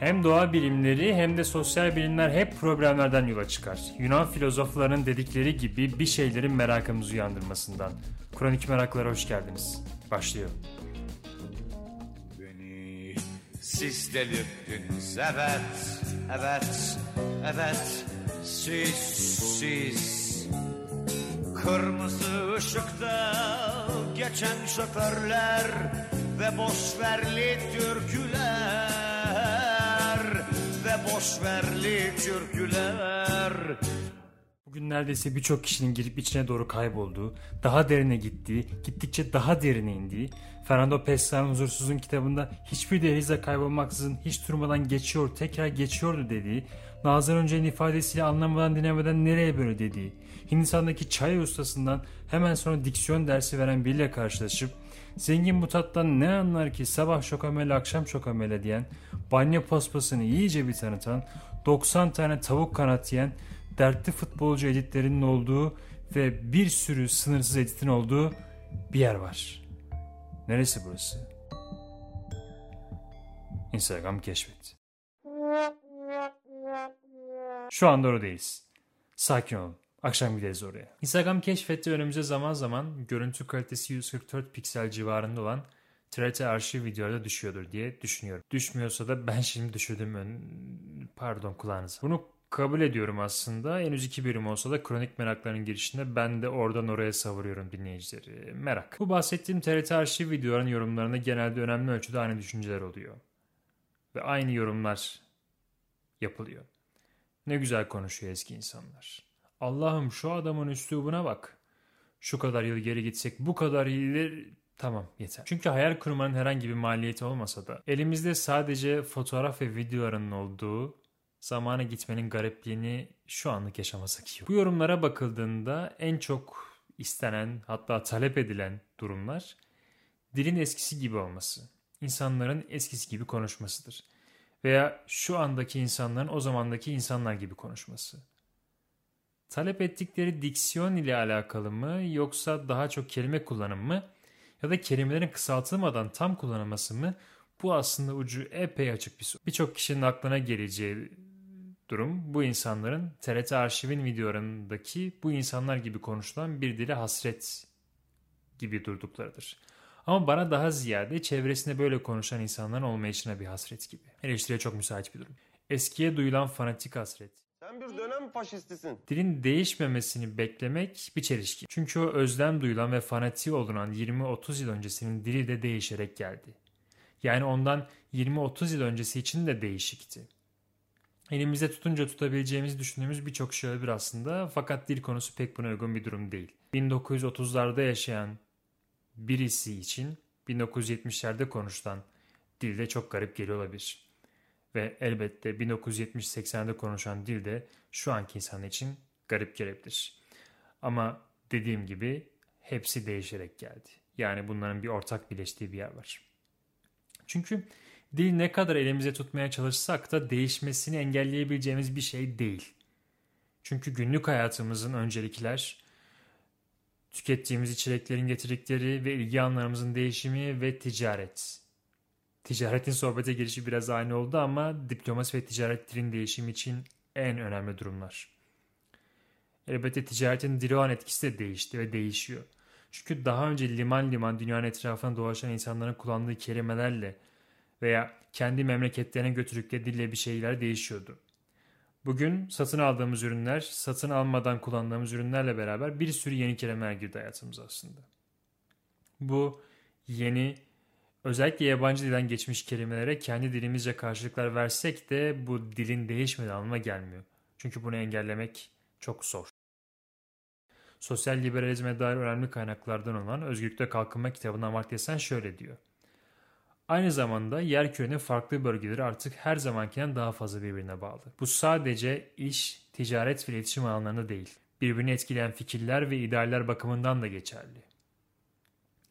Hem doğa bilimleri hem de sosyal bilimler hep problemlerden yola çıkar. Yunan filozoflarının dedikleri gibi bir şeylerin merakımızı uyandırmasından. Kronik meraklara hoş geldiniz. Başlıyor. Beni siz delirttiniz evet, evet, evet Siz, siz Kırmızı ışıkta geçen şoförler Ve boşverli türküler boşverli türküler. Bugün neredeyse birçok kişinin girip içine doğru kaybolduğu, daha derine gittiği, gittikçe daha derine indiği, Fernando Pessoa'nın Huzursuz'un kitabında hiçbir dehlize kaybolmaksızın hiç durmadan geçiyor, tekrar geçiyordu dediği, Nazan Önce'nin ifadesiyle anlamadan dinlemeden nereye böyle dediği, Hindistan'daki çay ustasından hemen sonra diksiyon dersi veren biriyle karşılaşıp, zengin mutattan ne anlar ki sabah şokamele akşam şokamele diyen, banyo pospasını iyice bir tanıtan, 90 tane tavuk kanat yiyen, dertli futbolcu editlerinin olduğu ve bir sürü sınırsız editin olduğu bir yer var. Neresi burası? Instagram keşfet. Şu anda oradayız. Sakin olun. Akşam gideriz oraya. Instagram keşfette önümüze zaman zaman görüntü kalitesi 144 piksel civarında olan TRT arşiv videolarda düşüyordur diye düşünüyorum. Düşmüyorsa da ben şimdi düşürdüm. ön- Pardon kulağınıza. Bunu kabul ediyorum aslında. Henüz iki birim olsa da kronik merakların girişinde ben de oradan oraya savuruyorum dinleyicileri. Merak. Bu bahsettiğim TRT arşiv videoların yorumlarında genelde önemli ölçüde aynı düşünceler oluyor. Ve aynı yorumlar yapılıyor. Ne güzel konuşuyor eski insanlar. Allah'ım şu adamın üslubuna bak. Şu kadar yıl geri gitsek bu kadar ileri tamam yeter. Çünkü hayal kurmanın herhangi bir maliyeti olmasa da elimizde sadece fotoğraf ve videoların olduğu zamana gitmenin garipliğini şu anlık yaşamasak iyi. Bu yorumlara bakıldığında en çok istenen hatta talep edilen durumlar dilin eskisi gibi olması. insanların eskisi gibi konuşmasıdır. Veya şu andaki insanların o zamandaki insanlar gibi konuşması. Talep ettikleri diksiyon ile alakalı mı yoksa daha çok kelime kullanımı mı ya da kelimelerin kısaltılmadan tam kullanılması mı bu aslında ucu epey açık bir soru. Birçok kişinin aklına geleceği durum bu insanların TRT arşivin videolarındaki bu insanlar gibi konuşulan bir dile hasret gibi durduklarıdır. Ama bana daha ziyade çevresinde böyle konuşan insanların olmayışına bir hasret gibi. Eleştiriye çok müsait bir durum. Eskiye duyulan fanatik hasret. Sen bir dönem faşistisin. Dilin değişmemesini beklemek bir çelişki. Çünkü o özlem duyulan ve fanatiği olunan 20-30 yıl öncesinin dili de değişerek geldi. Yani ondan 20-30 yıl öncesi için de değişikti. Elimizde tutunca tutabileceğimizi düşündüğümüz birçok şey olabilir aslında fakat dil konusu pek buna uygun bir durum değil. 1930'larda yaşayan birisi için 1970'lerde konuşulan dilde çok garip geliyor olabilir. Ve elbette 1970-80'de konuşan dil de şu anki insan için garip gelebilir. Ama dediğim gibi hepsi değişerek geldi. Yani bunların bir ortak birleştiği bir yer var. Çünkü dil ne kadar elimize tutmaya çalışsak da değişmesini engelleyebileceğimiz bir şey değil. Çünkü günlük hayatımızın öncelikler, tükettiğimiz içeriklerin getirdikleri ve ilgi alanlarımızın değişimi ve ticaret. Ticaretin sohbete girişi biraz aynı oldu ama diplomasi ve ticaret dilin değişimi için en önemli durumlar. Elbette ticaretin dili etkisi de değişti ve değişiyor. Çünkü daha önce liman liman dünyanın etrafına dolaşan insanların kullandığı kelimelerle veya kendi memleketlerine götürdükleri dille bir şeyler değişiyordu. Bugün satın aldığımız ürünler, satın almadan kullandığımız ürünlerle beraber bir sürü yeni kelimeler girdi hayatımıza aslında. Bu yeni, özellikle yabancı dilden geçmiş kelimelere kendi dilimizce karşılıklar versek de bu dilin değişmediği anlamına gelmiyor. Çünkü bunu engellemek çok zor. Sosyal liberalizme dair önemli kaynaklardan olan Özgürlükte Kalkınma kitabında Amartya Sen şöyle diyor. Aynı zamanda yer kürenin farklı bölgeleri artık her zamankinden daha fazla birbirine bağlı. Bu sadece iş, ticaret ve iletişim alanlarında değil. Birbirini etkileyen fikirler ve idealler bakımından da geçerli.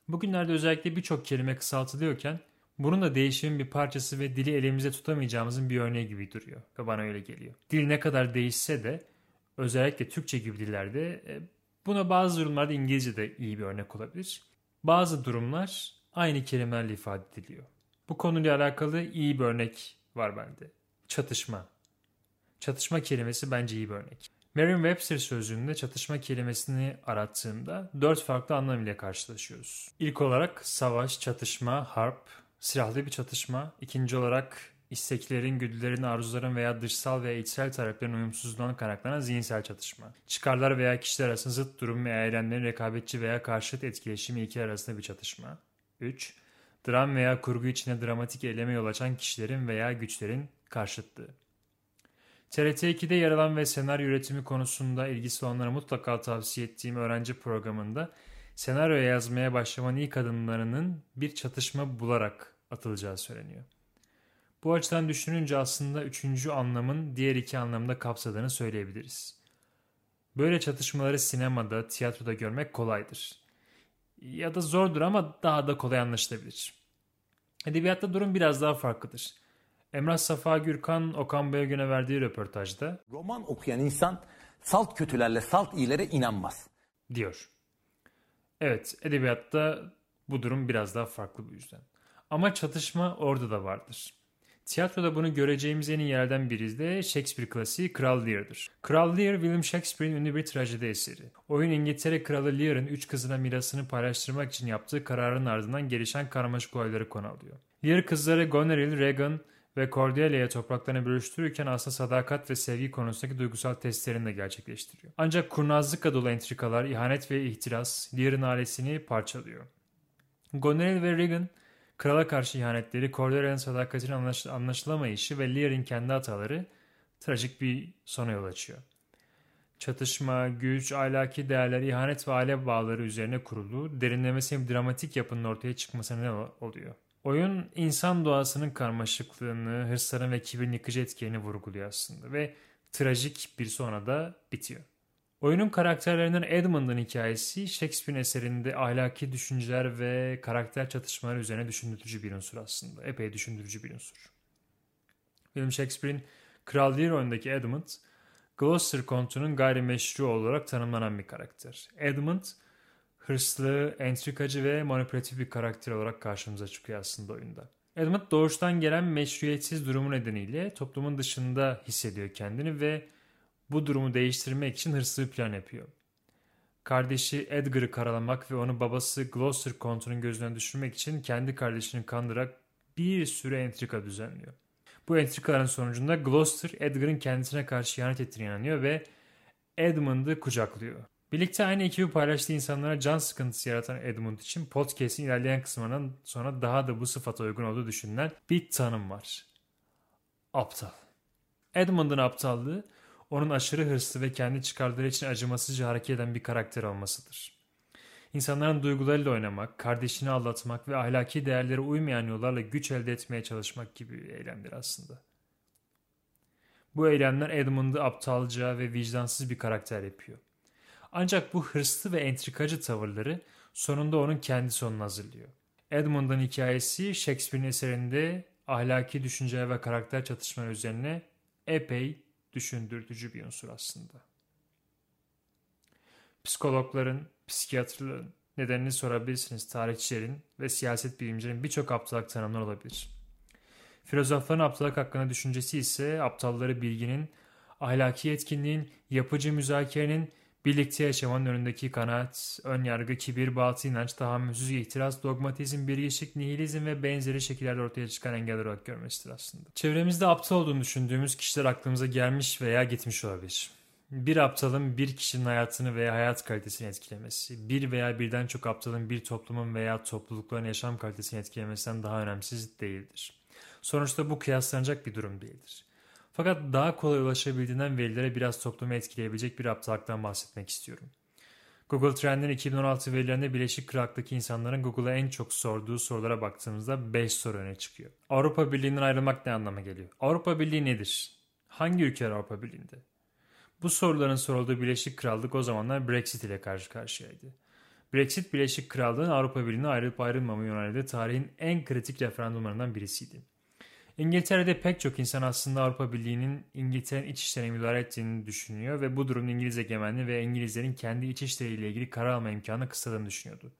Bugünlerde özellikle birçok kelime kısaltılıyorken bunun da değişimin bir parçası ve dili elimizde tutamayacağımızın bir örneği gibi duruyor ve bana öyle geliyor. Dil ne kadar değişse de özellikle Türkçe gibi dillerde e, buna bazı durumlarda İngilizce de iyi bir örnek olabilir. Bazı durumlar aynı kelimelerle ifade ediliyor. Bu konuyla alakalı iyi bir örnek var bende. Çatışma. Çatışma kelimesi bence iyi bir örnek. Merriam-Webster sözlüğünde çatışma kelimesini arattığımda dört farklı anlam ile karşılaşıyoruz. İlk olarak savaş, çatışma, harp, silahlı bir çatışma. İkinci olarak isteklerin, güdülerin, arzuların veya dışsal veya içsel tarafların uyumsuzluğundan kaynaklanan zihinsel çatışma. Çıkarlar veya kişiler arasında zıt durum veya eylemlerin rekabetçi veya karşıt etkileşimi iki arasında bir çatışma. 3. Dram veya kurgu içinde dramatik eyleme yol açan kişilerin veya güçlerin karşıtlığı. TRT2'de yer alan ve senaryo üretimi konusunda ilgisi olanlara mutlaka tavsiye ettiğim öğrenci programında senaryo yazmaya başlamanın ilk adımlarının bir çatışma bularak atılacağı söyleniyor. Bu açıdan düşününce aslında üçüncü anlamın diğer iki anlamda kapsadığını söyleyebiliriz. Böyle çatışmaları sinemada, tiyatroda görmek kolaydır. Ya da zordur ama daha da kolay anlaşılabilir. Edebiyatta durum biraz daha farklıdır. Emrah Safa Gürkan, Okan Bayülgen'e verdiği röportajda Roman okuyan insan salt kötülerle salt iyilere inanmaz. diyor. Evet, edebiyatta bu durum biraz daha farklı bu yüzden. Ama çatışma orada da vardır. Tiyatroda bunu göreceğimiz en iyi yerden biri de Shakespeare klasiği Kral Lear'dır. Kral Lear, William Shakespeare'in ünlü bir trajedi eseri. Oyun İngiltere Kralı Lear'ın üç kızına mirasını paylaştırmak için yaptığı kararın ardından gelişen karmaşık olayları konu alıyor. Lear kızları Goneril, Regan ve Cordelia'ya topraklarını bölüştürürken aslında sadakat ve sevgi konusundaki duygusal testlerini de gerçekleştiriyor. Ancak kurnazlıkla dolu entrikalar, ihanet ve ihtiras Lear'ın ailesini parçalıyor. Goneril ve Regan krala karşı ihanetleri, Cordelia'nın sadakatinin anlaş anlaşılamayışı ve Lear'in kendi hataları trajik bir sona yol açıyor. Çatışma, güç, ahlaki değerler, ihanet ve aile bağları üzerine kurulu, derinlemesine bir dramatik yapının ortaya çıkmasına ne oluyor? Oyun insan doğasının karmaşıklığını, hırsların ve kibirin yıkıcı etkilerini vurguluyor aslında ve trajik bir sona da bitiyor. Oyunun karakterlerinden Edmund'un hikayesi Shakespeare'in eserinde ahlaki düşünceler ve karakter çatışmaları üzerine düşündürücü bir unsur aslında. Epey düşündürücü bir unsur. William Shakespeare'in Kral Lear oyundaki Edmund, Gloucester kontunun gayrimeşru olarak tanımlanan bir karakter. Edmund, hırslı, entrikacı ve manipülatif bir karakter olarak karşımıza çıkıyor aslında oyunda. Edmund doğuştan gelen meşruiyetsiz durumu nedeniyle toplumun dışında hissediyor kendini ve bu durumu değiştirmek için hırslı bir plan yapıyor. Kardeşi Edgar'ı karalamak ve onu babası Gloucester kontunun gözüne düşürmek için kendi kardeşini kandırarak bir sürü entrika düzenliyor. Bu entrikaların sonucunda Gloucester Edgar'ın kendisine karşı ihanet ettiğine inanıyor ve Edmund'ı kucaklıyor. Birlikte aynı ekibi paylaştığı insanlara can sıkıntısı yaratan Edmund için podcast'in ilerleyen kısmından sonra daha da bu sıfata uygun olduğu düşünülen bir tanım var. Aptal. Edmund'un aptallığı onun aşırı hırslı ve kendi çıkarları için acımasızca hareket eden bir karakter olmasıdır. İnsanların duygularıyla oynamak, kardeşini aldatmak ve ahlaki değerlere uymayan yollarla güç elde etmeye çalışmak gibi eylemler aslında. Bu eylemler Edmund'u aptalca ve vicdansız bir karakter yapıyor. Ancak bu hırslı ve entrikacı tavırları sonunda onun kendi sonunu hazırlıyor. Edmund'un hikayesi Shakespeare'in eserinde ahlaki düşünceler ve karakter çatışmaları üzerine epey düşündürtücü bir unsur aslında. Psikologların, psikiyatrların nedenini sorabilirsiniz. Tarihçilerin ve siyaset bilimcilerin birçok aptallık tanımları olabilir. Filozofların aptallık hakkında düşüncesi ise aptalları bilginin, ahlaki etkinliğin, yapıcı müzakerenin, birlikte yaşamanın önündeki kanaat, ön yargı, kibir, batı inanç, tahammülsüz itiraz, dogmatizm, birleşik, nihilizm ve benzeri şekillerde ortaya çıkan engeller olarak görmesidir aslında. Çevremizde aptal olduğunu düşündüğümüz kişiler aklımıza gelmiş veya gitmiş olabilir. Bir aptalın bir kişinin hayatını veya hayat kalitesini etkilemesi, bir veya birden çok aptalın bir toplumun veya toplulukların yaşam kalitesini etkilemesinden daha önemsiz değildir. Sonuçta bu kıyaslanacak bir durum değildir. Fakat daha kolay ulaşabildiğinden verilere biraz toplumu etkileyebilecek bir aptallıktan bahsetmek istiyorum. Google Trend'in 2016 verilerinde Birleşik Krallık'taki insanların Google'a en çok sorduğu sorulara baktığımızda 5 soru öne çıkıyor. Avrupa Birliği'nden ayrılmak ne anlama geliyor? Avrupa Birliği nedir? Hangi ülkeler Avrupa Birliği'nde? Bu soruların sorulduğu Birleşik Krallık o zamanlar Brexit ile karşı karşıyaydı. Brexit, Birleşik Krallığın Avrupa Birliği'ne ayrılıp ayrılmama yöneldiği tarihin en kritik referandumlarından birisiydi. İngiltere'de pek çok insan aslında Avrupa Birliği'nin İngiltere'nin iç işlerine müdahale ettiğini düşünüyor ve bu durumun İngiliz egemenliği ve İngilizlerin kendi iç işleriyle ilgili karar alma imkanı kısıtladığını düşünüyordu.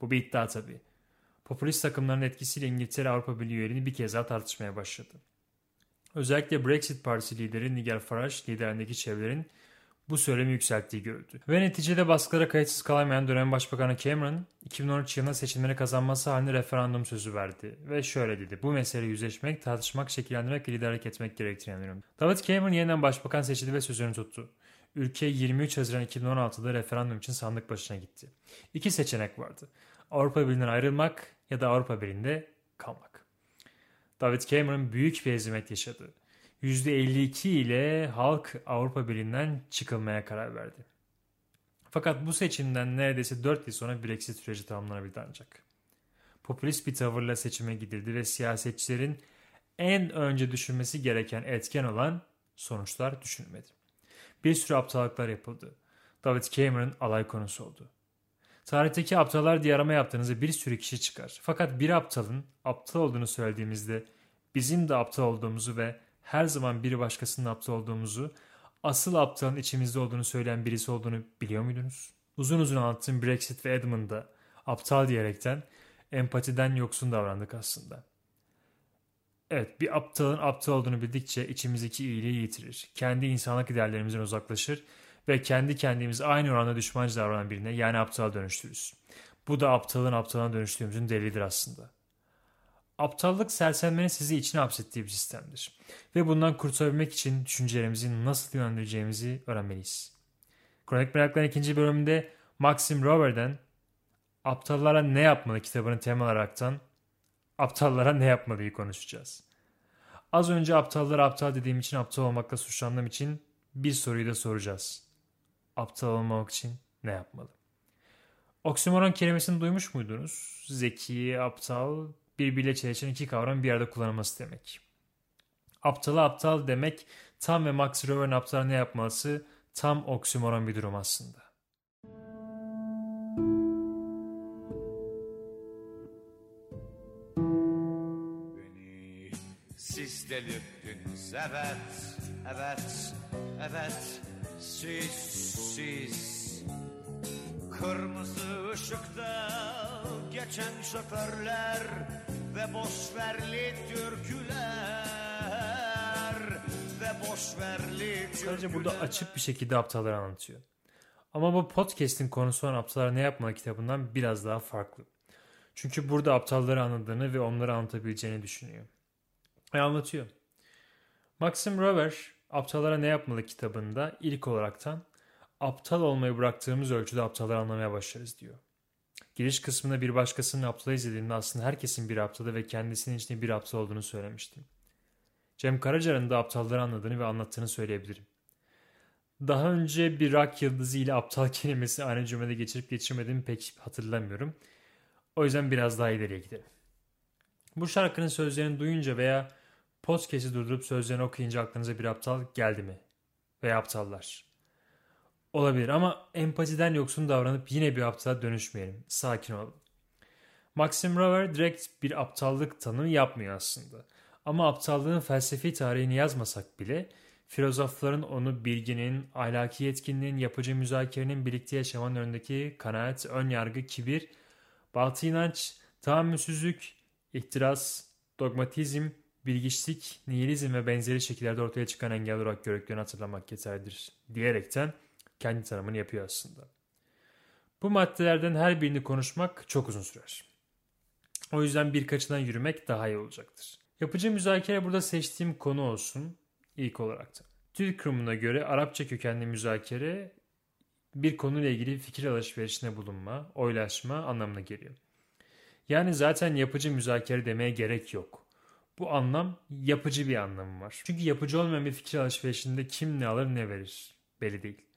Bu bir iddia tabii. Popülist takımların etkisiyle İngiltere Avrupa Birliği üyeliğini bir kez daha tartışmaya başladı. Özellikle Brexit Partisi lideri Nigel Farage liderindeki çevrelerin bu söylemi yükselttiği görüldü. Ve neticede baskılara kayıtsız kalamayan dönem başbakanı Cameron 2013 yılında seçimleri kazanması halinde referandum sözü verdi. Ve şöyle dedi. Bu meseleyi yüzleşmek, tartışmak, şekillendirmek ve liderlik etmek gerektiğini inanıyorum. David Cameron yeniden başbakan seçildi ve sözünü tuttu. Ülke 23 Haziran 2016'da referandum için sandık başına gitti. İki seçenek vardı. Avrupa Birliği'nden ayrılmak ya da Avrupa Birliği'nde kalmak. David Cameron büyük bir ezimet yaşadı. %52 ile halk Avrupa Birliği'nden çıkılmaya karar verdi. Fakat bu seçimden neredeyse 4 yıl sonra Brexit süreci tamamlanabildi ancak. Popülist bir tavırla seçime gidildi ve siyasetçilerin en önce düşünmesi gereken etken olan sonuçlar düşünülmedi. Bir sürü aptallıklar yapıldı. David Cameron alay konusu oldu. Tarihteki aptallar diye arama yaptığınızda bir sürü kişi çıkar. Fakat bir aptalın aptal olduğunu söylediğimizde bizim de aptal olduğumuzu ve her zaman biri başkasının aptal olduğumuzu, asıl aptalın içimizde olduğunu söyleyen birisi olduğunu biliyor muydunuz? Uzun uzun anlattığım Brexit ve Edmund'da aptal diyerekten empatiden yoksun davrandık aslında. Evet bir aptalın aptal olduğunu bildikçe içimizdeki iyiliği yitirir. Kendi insanlık ideallerimizden uzaklaşır ve kendi kendimizi aynı oranda düşmanca davranan birine yani aptal dönüştürürüz. Bu da aptalın aptalına dönüştüğümüzün delilidir aslında. Aptallık sersemlerin sizi içine hapsettiği bir sistemdir. Ve bundan kurtulabilmek için düşüncelerimizi nasıl yönlendireceğimizi öğrenmeliyiz. Kronik Merakların ikinci bölümünde Maxim Rover'den Aptallara Ne Yapmalı kitabını tema alaraktan aptallara ne yapmalıyı konuşacağız. Az önce aptallara aptal dediğim için aptal olmakla suçlandığım için bir soruyu da soracağız. Aptal olmamak için ne yapmalı? Oksimoron kelimesini duymuş muydunuz? Zeki, aptal, birbiriyle çelişen iki kavram bir arada kullanılması demek. Aptala aptal demek tam ve Max Rover'ın aptal ne yapması tam oksimoron bir durum aslında. Beni siz delirttiniz evet, evet, evet Siz, siz Kırmızı ışıkta geçen şoförler Ve boşverli türküler Ve boşverli türküler Sadece burada açık bir şekilde aptalları anlatıyor. Ama bu podcast'in konusu olan Aptallar Ne Yapmalı kitabından biraz daha farklı. Çünkü burada aptalları anladığını ve onları anlatabileceğini düşünüyor. Ve anlatıyor. Maxim Rover Aptallara Ne Yapmalı kitabında ilk olaraktan aptal olmayı bıraktığımız ölçüde aptalları anlamaya başlarız diyor. Giriş kısmında bir başkasının aptal izlediğinde aslında herkesin bir aptalı ve kendisinin içinde bir aptal olduğunu söylemiştim. Cem Karacar'ın da aptalları anladığını ve anlattığını söyleyebilirim. Daha önce bir rock yıldızı ile aptal kelimesi aynı cümlede geçirip geçirmediğimi pek hatırlamıyorum. O yüzden biraz daha ileriye gidelim. Bu şarkının sözlerini duyunca veya podcast'i durdurup sözlerini okuyunca aklınıza bir aptal geldi mi? Veya aptallar. Olabilir ama empatiden yoksun davranıp yine bir aptala dönüşmeyelim. Sakin olun. Maxim Rover direkt bir aptallık tanımı yapmıyor aslında. Ama aptallığın felsefi tarihini yazmasak bile filozofların onu bilginin, ahlaki yetkinliğin, yapıcı müzakerenin birlikte yaşamanın önündeki kanaat, ön yargı, kibir, batı inanç, tahammülsüzlük, ihtiras, dogmatizm, bilgiçlik, nihilizm ve benzeri şekillerde ortaya çıkan engel olarak gördüklerini hatırlamak yeterlidir diyerekten kendi tanımını yapıyor aslında. Bu maddelerden her birini konuşmak çok uzun sürer. O yüzden birkaçından yürümek daha iyi olacaktır. Yapıcı müzakere burada seçtiğim konu olsun ilk olarak da. Dil kurumuna göre Arapça kökenli müzakere bir konuyla ilgili fikir alışverişine bulunma, oylaşma anlamına geliyor. Yani zaten yapıcı müzakere demeye gerek yok. Bu anlam yapıcı bir anlamı var. Çünkü yapıcı olmayan bir fikir alışverişinde kim ne alır ne verir belli değil.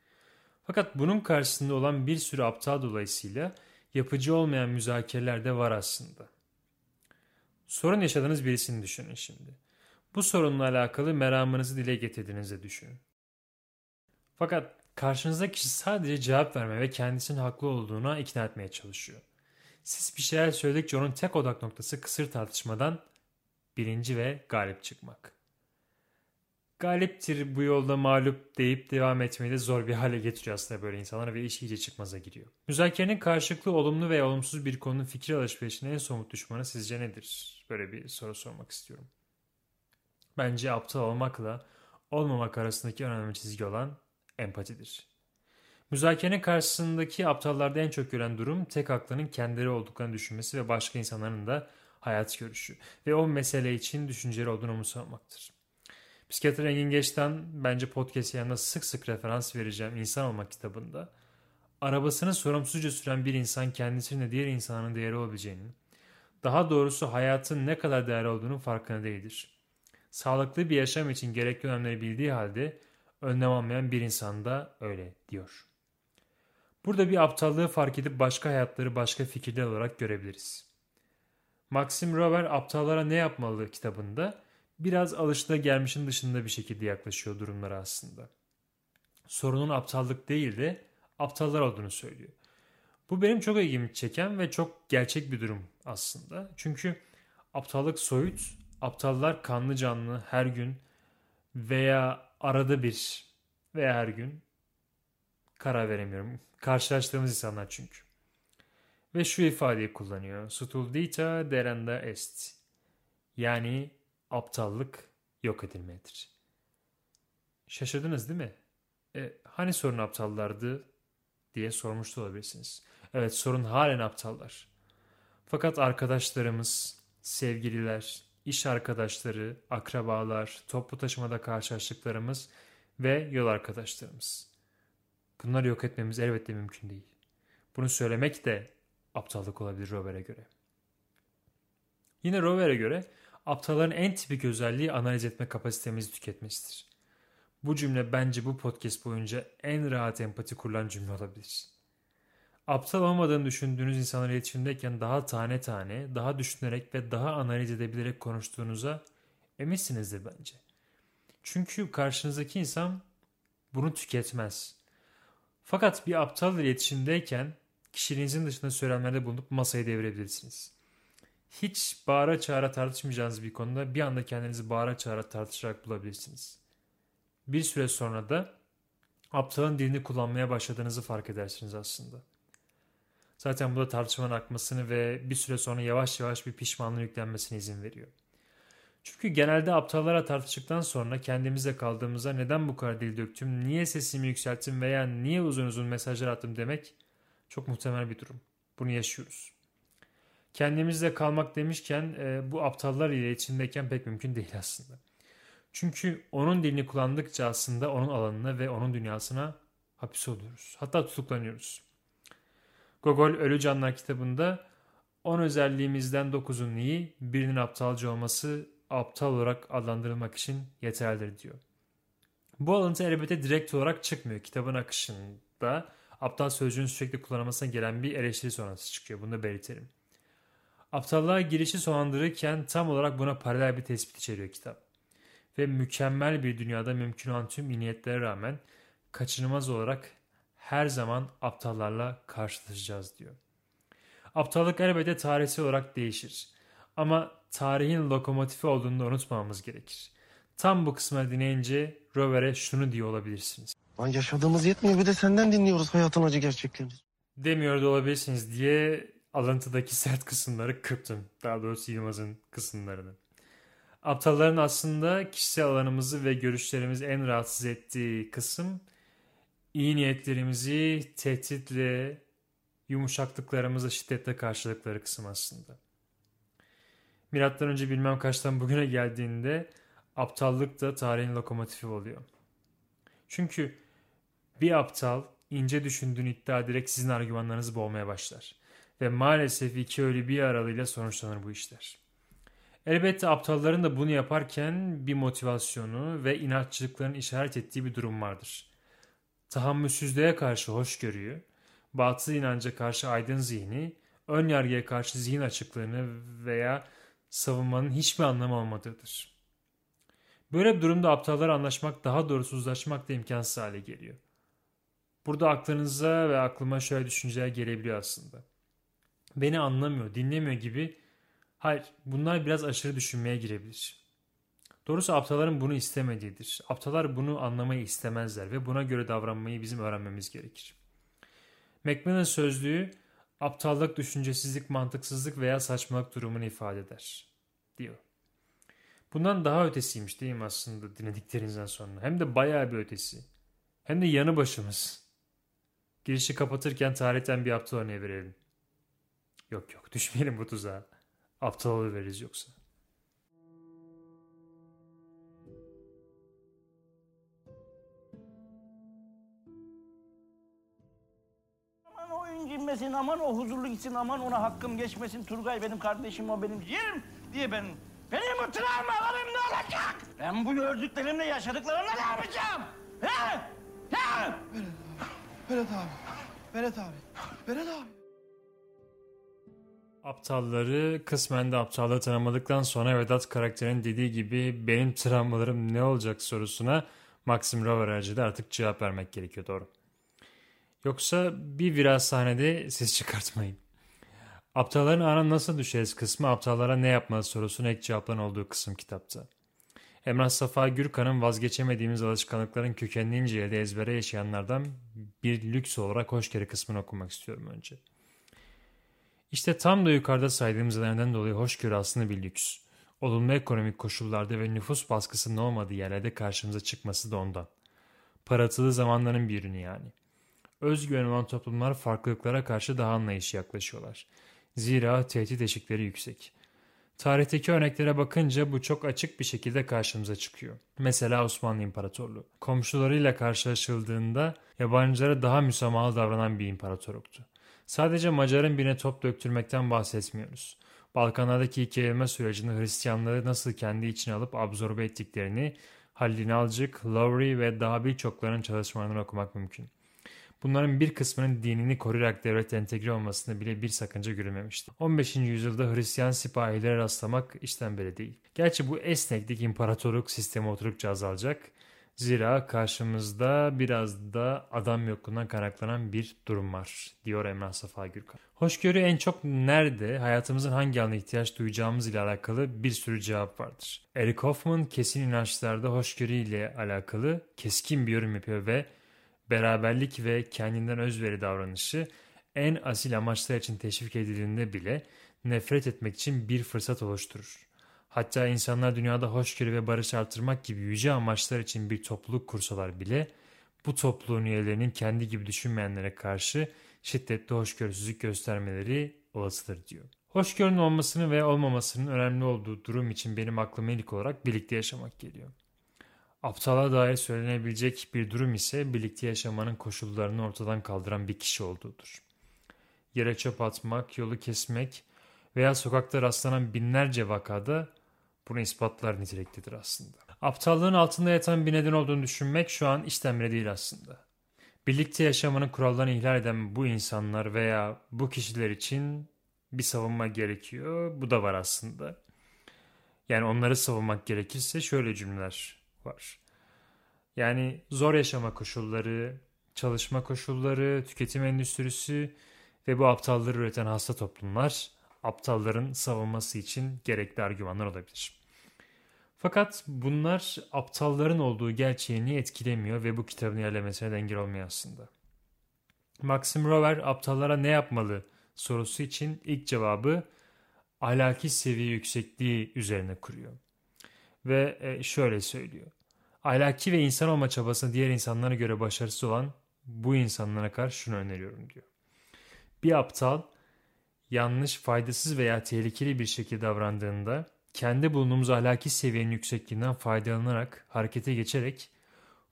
Fakat bunun karşısında olan bir sürü aptal dolayısıyla yapıcı olmayan müzakereler de var aslında. Sorun yaşadığınız birisini düşünün şimdi. Bu sorunla alakalı meramınızı dile getirdiğinizi düşünün. Fakat karşınızdaki kişi sadece cevap verme ve kendisinin haklı olduğuna ikna etmeye çalışıyor. Siz bir şeyler söyledikçe onun tek odak noktası kısır tartışmadan birinci ve galip çıkmak. Galiptir bu yolda mağlup deyip devam etmeyi de zor bir hale getiriyor aslında böyle insanlar ve iş iyice çıkmaza giriyor. Müzakerenin karşılıklı olumlu veya olumsuz bir konunun fikir alışverişinin en somut düşmanı sizce nedir? Böyle bir soru sormak istiyorum. Bence aptal olmakla olmamak arasındaki önemli çizgi olan empatidir. Müzakerenin karşısındaki aptallarda en çok gören durum tek aklının kendileri olduklarını düşünmesi ve başka insanların da hayat görüşü ve o mesele için düşünceleri olduğunu umursamaktır. Psikiyatr Engin Geç'ten bence podcast yanında sık sık referans vereceğim İnsan Olmak kitabında arabasını sorumsuzca süren bir insan kendisinin diğer insanın değeri olabileceğini, daha doğrusu hayatın ne kadar değerli olduğunun farkında değildir. Sağlıklı bir yaşam için gerekli önemleri bildiği halde önlem almayan bir insan da öyle diyor. Burada bir aptallığı fark edip başka hayatları başka fikirler olarak görebiliriz. Maxim Rover Aptallara Ne Yapmalı kitabında biraz alışılagelmişin dışında bir şekilde yaklaşıyor durumlara aslında. Sorunun aptallık değil de aptallar olduğunu söylüyor. Bu benim çok ilgimi çeken ve çok gerçek bir durum aslında. Çünkü aptallık soyut, aptallar kanlı canlı her gün veya arada bir veya her gün karar veremiyorum. Karşılaştığımız insanlar çünkü. Ve şu ifadeyi kullanıyor. Stuldita derenda est. Yani aptallık yok edilmedir. Şaşırdınız değil mi? E, hani sorun aptallardı diye sormuş da olabilirsiniz. Evet sorun halen aptallar. Fakat arkadaşlarımız, sevgililer, iş arkadaşları, akrabalar, toplu taşımada karşılaştıklarımız ve yol arkadaşlarımız. Bunları yok etmemiz elbette mümkün değil. Bunu söylemek de aptallık olabilir Rover'e göre. Yine Rover'e göre aptalların en tipik özelliği analiz etme kapasitemizi tüketmesidir. Bu cümle bence bu podcast boyunca en rahat empati kurulan cümle olabilir. Aptal olmadığını düşündüğünüz insanlarla iletişimdeyken daha tane tane, daha düşünerek ve daha analiz edebilerek konuştuğunuza eminsinizdir bence. Çünkü karşınızdaki insan bunu tüketmez. Fakat bir aptal iletişimdeyken kişiliğinizin dışında söylemlerde bulunup masayı devirebilirsiniz. Hiç bağıra çağıra tartışmayacağınız bir konuda bir anda kendinizi bağıra çağıra tartışarak bulabilirsiniz. Bir süre sonra da aptalın dilini kullanmaya başladığınızı fark edersiniz aslında. Zaten bu da tartışmanın akmasını ve bir süre sonra yavaş yavaş bir pişmanlığı yüklenmesine izin veriyor. Çünkü genelde aptallara tartıştıktan sonra kendimize kaldığımızda neden bu kadar dil döktüm, niye sesimi yükselttim veya niye uzun uzun mesajlar attım demek çok muhtemel bir durum. Bunu yaşıyoruz. Kendimizle kalmak demişken e, bu aptallar ile içindeyken pek mümkün değil aslında. Çünkü onun dilini kullandıkça aslında onun alanına ve onun dünyasına hapis oluyoruz. Hatta tutuklanıyoruz. Gogol Ölü Canlar kitabında 10 özelliğimizden 9'un iyi, birinin aptalca olması aptal olarak adlandırılmak için yeterlidir diyor. Bu alıntı elbette direkt olarak çıkmıyor. Kitabın akışında aptal sözcüğün sürekli kullanılmasına gelen bir eleştiri sonrası çıkıyor. Bunu da belirtelim. Aptallığa girişi sonlandırırken tam olarak buna paralel bir tespit içeriyor kitap ve mükemmel bir dünyada mümkün olan tüm niyetlere rağmen kaçınılmaz olarak her zaman aptallarla karşılaşacağız diyor. Aptallık elbette tarihsel olarak değişir. Ama tarihin lokomotifi olduğunu da unutmamamız gerekir. Tam bu kısmı dinleyince Rover'e şunu diyor olabilirsiniz. Lan yaşadığımız yetmiyor bir de senden dinliyoruz hayatın acı gerçeklerini. Demiyor da olabilirsiniz diye alıntıdaki sert kısımları kırptım. Daha doğrusu Yılmaz'ın kısımlarını. Aptalların aslında kişisel alanımızı ve görüşlerimizi en rahatsız ettiği kısım iyi niyetlerimizi tehditle, yumuşaklıklarımızı şiddetle karşılıkları kısım aslında. Milattan önce bilmem kaçtan bugüne geldiğinde aptallık da tarihin lokomotifi oluyor. Çünkü bir aptal ince düşündüğünü iddia ederek sizin argümanlarınızı boğmaya başlar. Ve maalesef iki ölü bir aralığıyla sonuçlanır bu işler. Elbette aptalların da bunu yaparken bir motivasyonu ve inatçılıkların işaret ettiği bir durum vardır. Tahammülsüzlüğe karşı hoşgörüyü, batıl inanca karşı aydın zihni, ön yargıya karşı zihin açıklığını veya savunmanın hiçbir anlamı olmadığıdır. Böyle bir durumda aptallar anlaşmak daha doğrusu uzlaşmak da imkansız hale geliyor. Burada aklınıza ve aklıma şöyle düşünceler gelebiliyor aslında. Beni anlamıyor, dinlemiyor gibi Hayır, bunlar biraz aşırı düşünmeye girebilir. Doğrusu aptalların bunu istemediğidir. Aptallar bunu anlamayı istemezler ve buna göre davranmayı bizim öğrenmemiz gerekir. Macmillan sözlüğü aptallık, düşüncesizlik, mantıksızlık veya saçmalık durumunu ifade eder, diyor. Bundan daha ötesiymiş değil mi aslında dinlediklerinizden sonra? Hem de bayağı bir ötesi. Hem de yanı başımız. Girişi kapatırken tarihten bir aptal örneği verelim. Yok yok düşmeyelim bu tuzağa. Aptal veririz yoksa. Aman o incinmesin, aman o huzurlu gitsin, aman ona hakkım geçmesin. Turgay benim kardeşim, o benim ciğerim diye ben... Benim bu travmalarım ne olacak? Ben bu gördüklerimle yaşadıklarımla ne yapacağım? He? He? Berat abi. Berat abi. Berat abi. Aptalları kısmen de aptallığı tanımadıktan sonra Vedat karakterinin dediği gibi benim travmalarım ne olacak sorusuna Maxim Rover aracılığıyla artık cevap vermek gerekiyor doğru. Yoksa bir biraz sahnede ses çıkartmayın. Aptalların ana nasıl düşeriz kısmı aptallara ne yapmalı sorusuna ek cevapların olduğu kısım kitapta. Emrah Safa Gürkan'ın vazgeçemediğimiz alışkanlıkların kökenini incelediği ezbere yaşayanlardan bir lüks olarak hoşgörü kısmını okumak istiyorum önce. İşte tam da yukarıda saydığımız nedenlerden dolayı hoşgörü aslında bir lüks. Olumlu ekonomik koşullarda ve nüfus baskısının olmadığı yerlerde karşımıza çıkması da ondan. Paratılı zamanların bir ürünü yani. Özgüven olan toplumlar farklılıklara karşı daha anlayışlı yaklaşıyorlar. Zira tehdit eşikleri yüksek. Tarihteki örneklere bakınca bu çok açık bir şekilde karşımıza çıkıyor. Mesela Osmanlı İmparatorluğu. Komşularıyla karşılaşıldığında yabancılara daha müsamahalı davranan bir imparatorluktu. Sadece Macar'ın birine top döktürmekten bahsetmiyoruz. Balkanlardaki iki yayılma sürecinde Hristiyanları nasıl kendi içine alıp absorbe ettiklerini Halil İnalcık, Lowry ve daha birçoklarının çalışmalarını okumak mümkün. Bunların bir kısmının dinini koruyarak devlete entegre olmasında bile bir sakınca görülmemişti. 15. yüzyılda Hristiyan sipahilere rastlamak işten beri değil. Gerçi bu esneklik imparatorluk sistemi oturukça azalacak. Zira karşımızda biraz da adam yokluğundan kaynaklanan bir durum var, diyor Emrah Safa Gürkan. Hoşgörü en çok nerede, hayatımızın hangi alana ihtiyaç duyacağımız ile alakalı bir sürü cevap vardır. Eric Hoffman kesin inançlarda hoşgörü ile alakalı keskin bir yorum yapıyor ve beraberlik ve kendinden özveri davranışı en asil amaçlar için teşvik edildiğinde bile nefret etmek için bir fırsat oluşturur. Hatta insanlar dünyada hoşgörü ve barış artırmak gibi yüce amaçlar için bir topluluk kursalar bile bu topluluğun üyelerinin kendi gibi düşünmeyenlere karşı şiddetli hoşgörüsüzlük göstermeleri olasıdır diyor. Hoşgörünün olmasının ve olmamasının önemli olduğu durum için benim aklıma ilk olarak birlikte yaşamak geliyor. Aptala dair söylenebilecek bir durum ise birlikte yaşamanın koşullarını ortadan kaldıran bir kişi olduğudur. Yere çöp atmak, yolu kesmek veya sokakta rastlanan binlerce vakada bunu ispatlar niteliktedir aslında. Aptallığın altında yatan bir neden olduğunu düşünmek şu an işten bile değil aslında. Birlikte yaşamanın kurallarını ihlal eden bu insanlar veya bu kişiler için bir savunma gerekiyor. Bu da var aslında. Yani onları savunmak gerekirse şöyle cümleler var. Yani zor yaşama koşulları, çalışma koşulları, tüketim endüstrisi ve bu aptalları üreten hasta toplumlar aptalların savunması için gerekli argümanlar olabilir. Fakat bunlar aptalların olduğu gerçeğini etkilemiyor ve bu kitabın ilerlemesine de olmuyor aslında. Maxim Rover aptallara ne yapmalı sorusu için ilk cevabı ahlaki seviye yüksekliği üzerine kuruyor. Ve e, şöyle söylüyor. Ahlaki ve insan olma çabasında diğer insanlara göre başarısız olan bu insanlara karşı şunu öneriyorum diyor. Bir aptal yanlış, faydasız veya tehlikeli bir şekilde davrandığında kendi bulunduğumuz ahlaki seviyenin yüksekliğinden faydalanarak harekete geçerek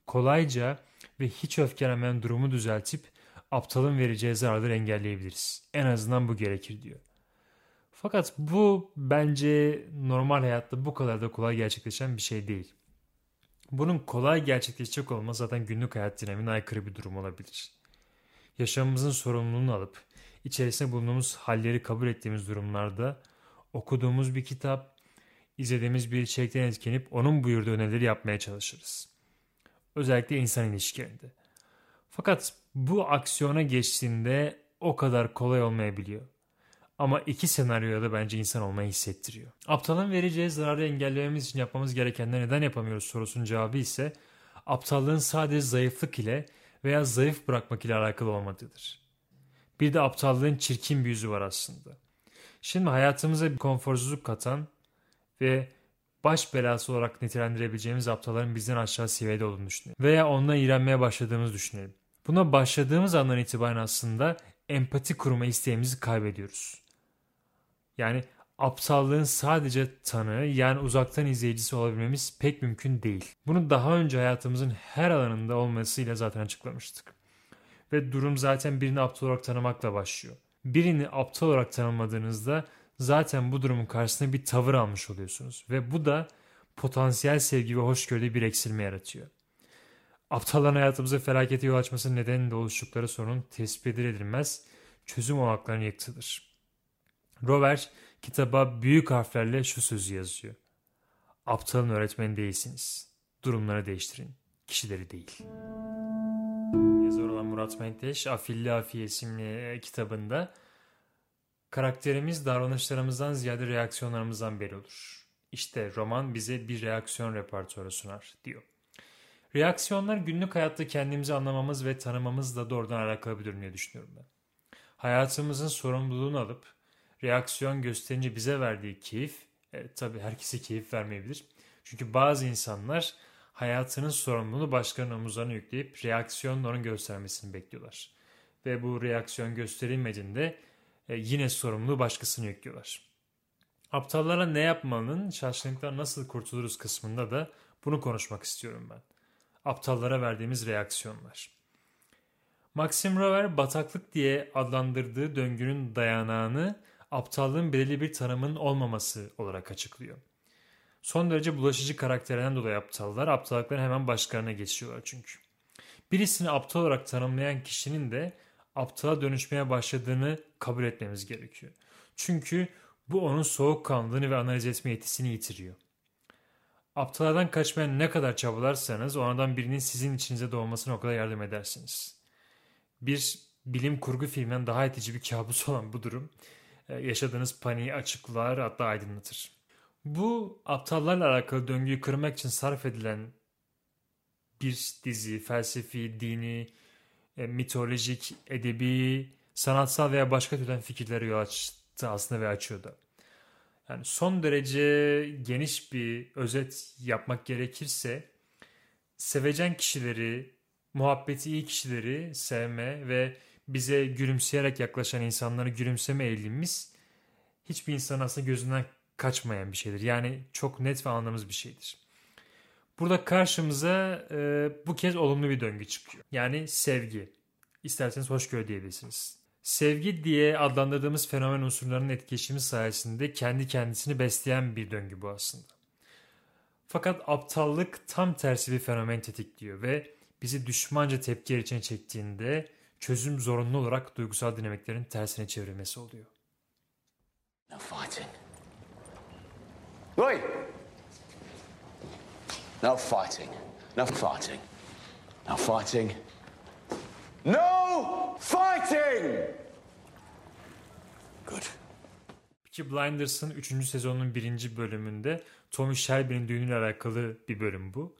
kolayca ve hiç öfkelenmeyen durumu düzeltip aptalın vereceği zararları engelleyebiliriz. En azından bu gerekir diyor. Fakat bu bence normal hayatta bu kadar da kolay gerçekleşen bir şey değil. Bunun kolay gerçekleşecek olması zaten günlük hayat dinamine aykırı bir durum olabilir. Yaşamımızın sorumluluğunu alıp içerisinde bulunduğumuz halleri kabul ettiğimiz durumlarda okuduğumuz bir kitap, izlediğimiz bir içerikten etkilenip onun buyurduğu önerileri yapmaya çalışırız. Özellikle insan ilişkilerinde. Fakat bu aksiyona geçtiğinde o kadar kolay olmayabiliyor. Ama iki senaryoda da bence insan olmayı hissettiriyor. Aptalın vereceği zararı engellememiz için yapmamız gerekenleri neden yapamıyoruz sorusunun cevabı ise aptallığın sadece zayıflık ile veya zayıf bırakmak ile alakalı olmadığıdır. Bir de aptallığın çirkin bir yüzü var aslında. Şimdi hayatımıza bir konforsuzluk katan ve baş belası olarak nitelendirebileceğimiz aptalların bizden aşağı seviyede olduğunu düşünelim. Veya onunla iğrenmeye başladığımızı düşünelim. Buna başladığımız andan itibaren aslında empati kurma isteğimizi kaybediyoruz. Yani aptallığın sadece tanığı yani uzaktan izleyicisi olabilmemiz pek mümkün değil. Bunu daha önce hayatımızın her alanında olmasıyla zaten açıklamıştık. Ve durum zaten birini aptal olarak tanımakla başlıyor. Birini aptal olarak tanımadığınızda zaten bu durumun karşısında bir tavır almış oluyorsunuz. Ve bu da potansiyel sevgi ve hoşgörüde bir eksilme yaratıyor. Aptalların hayatımıza felakete yol açması nedeniyle oluştukları sorun tespit edilmez çözüm olanaklarının yıktıdır. Rover kitaba büyük harflerle şu sözü yazıyor. Aptalın öğretmeni değilsiniz. Durumları değiştirin. Kişileri değil. Murat Menteş Afilli Afiye isimli kitabında karakterimiz davranışlarımızdan ziyade reaksiyonlarımızdan belli olur. İşte roman bize bir reaksiyon repertuarı sunar diyor. Reaksiyonlar günlük hayatta kendimizi anlamamız ve tanımamızla doğrudan alakalı bir durum diye düşünüyorum ben. Hayatımızın sorumluluğunu alıp reaksiyon gösterince bize verdiği keyif, e, tabii herkese keyif vermeyebilir. Çünkü bazı insanlar hayatının sorumluluğunu başkalarının omuzlarına yükleyip reaksiyonla onun göstermesini bekliyorlar. Ve bu reaksiyon gösterilmediğinde e, yine sorumluluğu başkasına yüklüyorlar. Aptallara ne yapmanın şaşkınlıktan nasıl kurtuluruz kısmında da bunu konuşmak istiyorum ben. Aptallara verdiğimiz reaksiyonlar. Maxim Rover bataklık diye adlandırdığı döngünün dayanağını aptallığın belirli bir tanımın olmaması olarak açıklıyor. Son derece bulaşıcı karakterinden dolayı aptallar aptallıkların hemen başkalarına geçiyorlar çünkü. Birisini aptal olarak tanımlayan kişinin de aptala dönüşmeye başladığını kabul etmemiz gerekiyor. Çünkü bu onun soğukkanlılığını ve analiz etme yetisini yitiriyor. Aptallardan kaçmaya ne kadar çabalarsanız onlardan birinin sizin içinize doğmasına o kadar yardım edersiniz. Bir bilim kurgu filminden daha itici bir kabus olan bu durum e, yaşadığınız paniği açıklar hatta aydınlatır. Bu aptallarla alakalı döngüyü kırmak için sarf edilen bir dizi, felsefi, dini, e, mitolojik, edebi, sanatsal veya başka türden fikirlere yol açtı aslında ve açıyordu. Yani son derece geniş bir özet yapmak gerekirse sevecen kişileri, muhabbeti iyi kişileri sevme ve bize gülümseyerek yaklaşan insanları gülümseme eğilimimiz hiçbir insan aslında gözünden kaçmayan bir şeydir. Yani çok net ve anlamız bir şeydir. Burada karşımıza e, bu kez olumlu bir döngü çıkıyor. Yani sevgi. İsterseniz hoşgörü diyebilirsiniz. Sevgi diye adlandırdığımız fenomen unsurlarının etkileşimi sayesinde kendi kendisini besleyen bir döngü bu aslında. Fakat aptallık tam tersi bir fenomen tetikliyor ve bizi düşmanca tepkiler içine çektiğinde çözüm zorunlu olarak duygusal dinamiklerin tersine çevrilmesi oluyor. No fighting. Oi! No fighting. No fighting. No fighting. No fighting! Good. Peaky Blinders'ın 3. sezonunun 1. bölümünde Tommy Shelby'nin düğünüyle alakalı bir bölüm bu.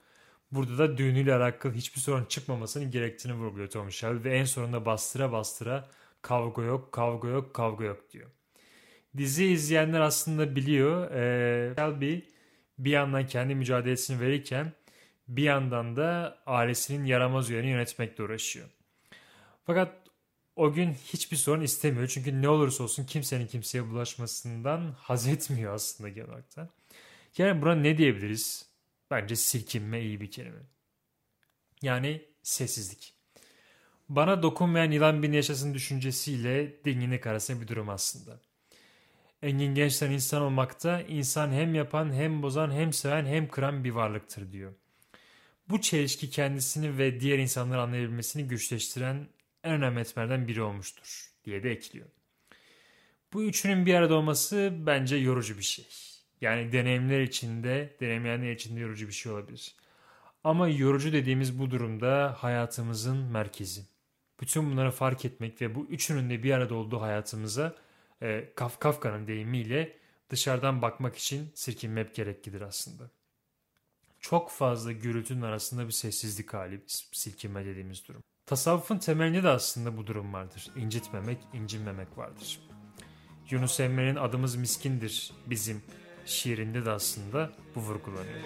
Burada da düğünüyle alakalı hiçbir sorun çıkmamasının gerektiğini vurguluyor Tommy Shelby ve en sonunda bastıra bastıra kavga yok, kavga yok, kavga yok diyor. Dizi izleyenler aslında biliyor. Ee, Shelby bir yandan kendi mücadelesini verirken bir yandan da ailesinin yaramaz üyeni yönetmekle uğraşıyor. Fakat o gün hiçbir sorun istemiyor. Çünkü ne olursa olsun kimsenin kimseye bulaşmasından haz etmiyor aslında genel olarak. Yani buna ne diyebiliriz? Bence silkinme iyi bir kelime. Yani sessizlik. Bana dokunmayan yılan bin yaşasın düşüncesiyle dinginlik arasında bir durum aslında. Engin Gençler insan olmakta insan hem yapan hem bozan hem seven hem kıran bir varlıktır diyor. Bu çelişki kendisini ve diğer insanları anlayabilmesini güçleştiren en önemli etmenlerden biri olmuştur diye de ekliyor. Bu üçünün bir arada olması bence yorucu bir şey. Yani deneyimler içinde, deneyimleyenler içinde yorucu bir şey olabilir. Ama yorucu dediğimiz bu durumda hayatımızın merkezi. Bütün bunları fark etmek ve bu üçünün de bir arada olduğu hayatımıza e, Kaf Kafka'nın deyimiyle dışarıdan bakmak için sirkinmek gereklidir aslında. Çok fazla gürültünün arasında bir sessizlik hali silkinme dediğimiz durum. Tasavvufun temelinde de aslında bu durum vardır. İncitmemek, incinmemek vardır. Yunus Emre'nin adımız miskindir bizim şiirinde de aslında bu vurgulanıyor.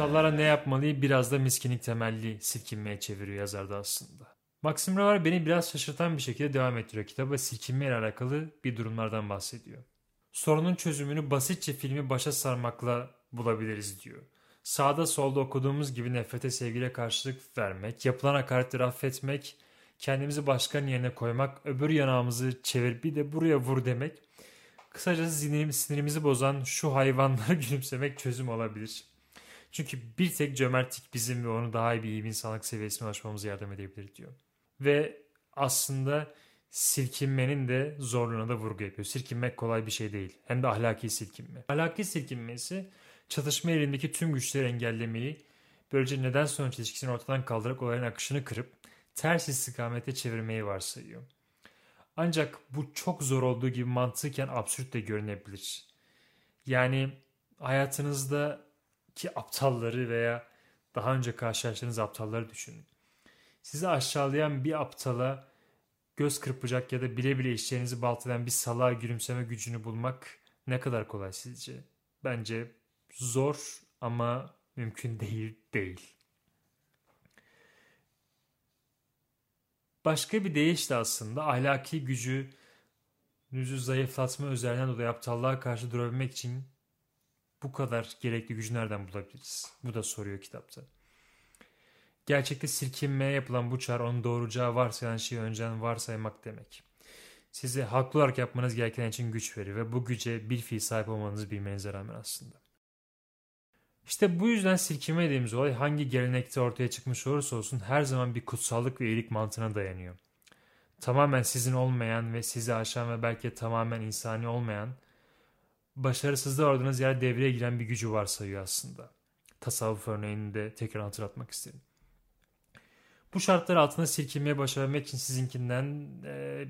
Bize Aptallara ne yapmalıyı biraz da miskinlik temelli silkinmeye çeviriyor yazar da aslında. Maxim Rover beni biraz şaşırtan bir şekilde devam ettiriyor kitaba silkinme ile alakalı bir durumlardan bahsediyor. Sorunun çözümünü basitçe filmi başa sarmakla bulabiliriz diyor. Sağda solda okuduğumuz gibi nefrete sevgiyle karşılık vermek, yapılan hakaretleri affetmek, kendimizi başkanın yerine koymak, öbür yanağımızı çevir bir de buraya vur demek. Kısacası sinirimiz, sinirimizi bozan şu hayvanlara gülümsemek çözüm olabilir. Çünkü bir tek cömertlik bizim ve onu daha iyi bir insanlık seviyesine ulaşmamıza yardım edebilir diyor. Ve aslında silkinmenin de zorluğuna da vurgu yapıyor. Silkinmek kolay bir şey değil. Hem de ahlaki silkinme. Ahlaki silkinme çatışma yerindeki tüm güçleri engellemeyi, böylece neden sonuç ilişkisini ortadan kaldırarak olayın akışını kırıp ters istikamete çevirmeyi varsayıyor. Ancak bu çok zor olduğu gibi mantıken absürt de görünebilir. Yani hayatınızda ki aptalları veya daha önce karşılaştığınız aptalları düşünün. Sizi aşağılayan bir aptala göz kırpacak ya da bile bile işlerinizi baltadan bir salağa gülümseme gücünü bulmak ne kadar kolay sizce? Bence zor ama mümkün değil değil. Başka bir deyişle aslında ahlaki gücü nüzü zayıflatma özelliğinden dolayı aptallığa karşı durabilmek için bu kadar gerekli gücü nereden bulabiliriz? Bu da soruyor kitapta. Gerçekte silkinmeye yapılan bu çağrı onun doğuracağı varsayan şeyi önceden varsaymak demek. Size haklı olarak yapmanız gereken için güç verir ve bu güce bir fiil sahip olmanızı bilmenize rağmen aslında. İşte bu yüzden silkinme dediğimiz olay hangi gelenekte ortaya çıkmış olursa olsun her zaman bir kutsallık ve iyilik mantığına dayanıyor. Tamamen sizin olmayan ve sizi aşan ve belki tamamen insani olmayan başarısızlığı aradığınız yer devreye giren bir gücü varsayıyor aslında. Tasavvuf örneğini de tekrar hatırlatmak isterim. Bu şartlar altında silkinmeye başarabilmek için sizinkinden, e,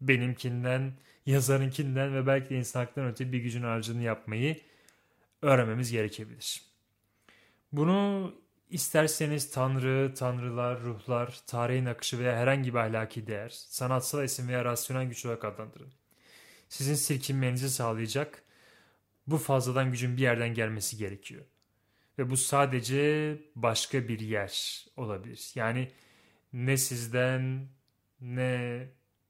benimkinden, yazarınkinden ve belki de insan haklarından öte bir gücün harcını yapmayı öğrenmemiz gerekebilir. Bunu isterseniz tanrı, tanrılar, ruhlar, tarihin akışı veya herhangi bir ahlaki değer, sanatsal isim veya rasyonel güç olarak adlandırın. Sizin silkinmenizi sağlayacak bu fazladan gücün bir yerden gelmesi gerekiyor. Ve bu sadece başka bir yer olabilir. Yani ne sizden, ne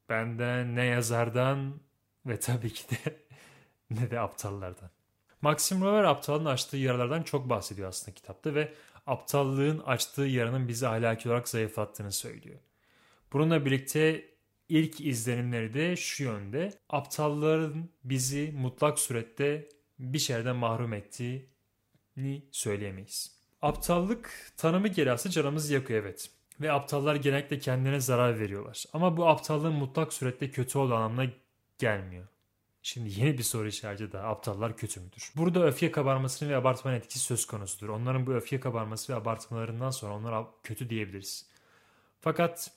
benden, ne yazardan ve tabii ki de ne de aptallardan. Maxim Rover aptalın açtığı yaralardan çok bahsediyor aslında kitapta ve aptallığın açtığı yaranın bizi ahlaki olarak zayıflattığını söylüyor. Bununla birlikte ilk izlenimleri de şu yönde. Aptalların bizi mutlak surette bir şeyden mahrum ettiğini söyleyemeyiz. Aptallık tanımı gereği canımızı yakıyor evet. Ve aptallar genellikle kendilerine zarar veriyorlar. Ama bu aptallığın mutlak surette kötü olduğu anlamına gelmiyor. Şimdi yeni bir soru işareti daha. Aptallar kötü müdür? Burada öfke kabarmasının ve abartmanın etkisi söz konusudur. Onların bu öfke kabarması ve abartmalarından sonra onlara kötü diyebiliriz. Fakat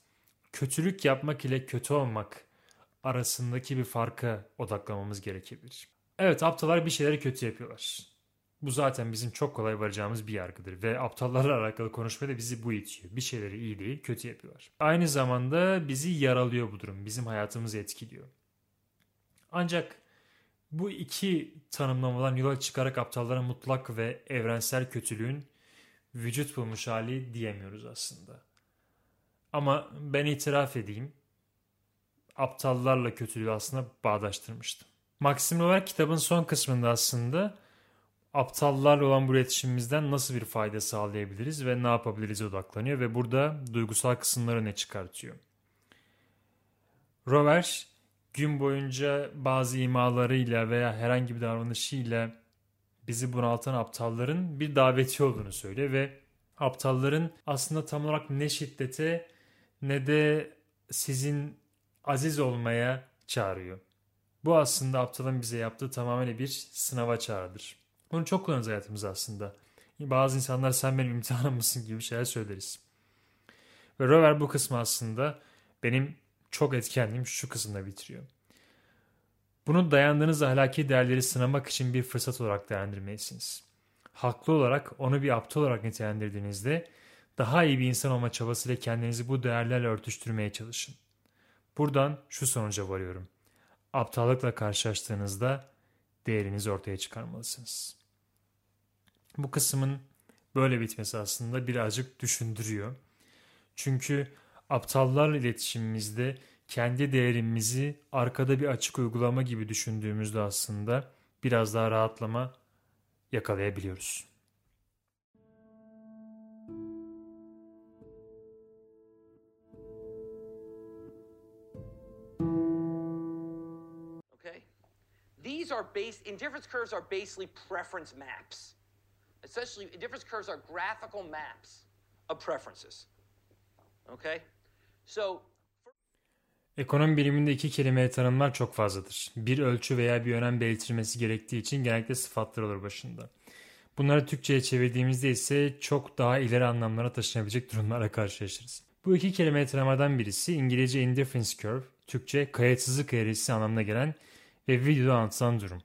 kötülük yapmak ile kötü olmak arasındaki bir farka odaklamamız gerekebilir. Evet aptallar bir şeyleri kötü yapıyorlar. Bu zaten bizim çok kolay varacağımız bir yargıdır ve aptallarla alakalı konuşmada bizi bu itiyor. Bir şeyleri iyi değil kötü yapıyorlar. Aynı zamanda bizi yaralıyor bu durum. Bizim hayatımızı etkiliyor. Ancak bu iki tanımlamadan yola çıkarak aptallara mutlak ve evrensel kötülüğün vücut bulmuş hali diyemiyoruz aslında. Ama ben itiraf edeyim, aptallarla kötülüğü aslında bağdaştırmıştım. Maxim Lover kitabın son kısmında aslında aptallarla olan bu iletişimimizden nasıl bir fayda sağlayabiliriz ve ne yapabiliriz odaklanıyor ve burada duygusal kısımları ne çıkartıyor. Rover gün boyunca bazı imalarıyla veya herhangi bir davranışıyla bizi bunaltan aptalların bir daveti olduğunu söylüyor ve aptalların aslında tam olarak ne şiddete ne de sizin aziz olmaya çağırıyor. Bu aslında aptalın bize yaptığı tamamen bir sınava çağrıdır. Bunu çok kullanırız hayatımızda aslında. Bazı insanlar sen benim imtihanım mısın gibi şeyler söyleriz. Ve Rover bu kısmı aslında benim çok etkenliğim şu kısımda bitiriyor. Bunu dayandığınız ahlaki değerleri sınamak için bir fırsat olarak değerlendirmelisiniz. Haklı olarak onu bir aptal olarak nitelendirdiğinizde daha iyi bir insan olma çabasıyla kendinizi bu değerlerle örtüştürmeye çalışın. Buradan şu sonuca varıyorum. Aptallıkla karşılaştığınızda değerinizi ortaya çıkarmalısınız. Bu kısmın böyle bitmesi aslında birazcık düşündürüyor. Çünkü aptallarla iletişimimizde kendi değerimizi arkada bir açık uygulama gibi düşündüğümüzde aslında biraz daha rahatlama yakalayabiliyoruz. These are based, indifference curves are basically preference maps. Essentially, indifference curves are graphical maps of preferences. Okay? So, Ekonomi biliminde iki kelimeye tanımlar çok fazladır. Bir ölçü veya bir önem belirtilmesi gerektiği için genellikle sıfatlar olur başında. Bunları Türkçe'ye çevirdiğimizde ise çok daha ileri anlamlara taşınabilecek durumlarla karşılaşırız. Bu iki kelimeye tanımadan birisi İngilizce indifference curve, Türkçe kayıtsızlık eğrisi anlamına gelen ve videoda anlatılan durum.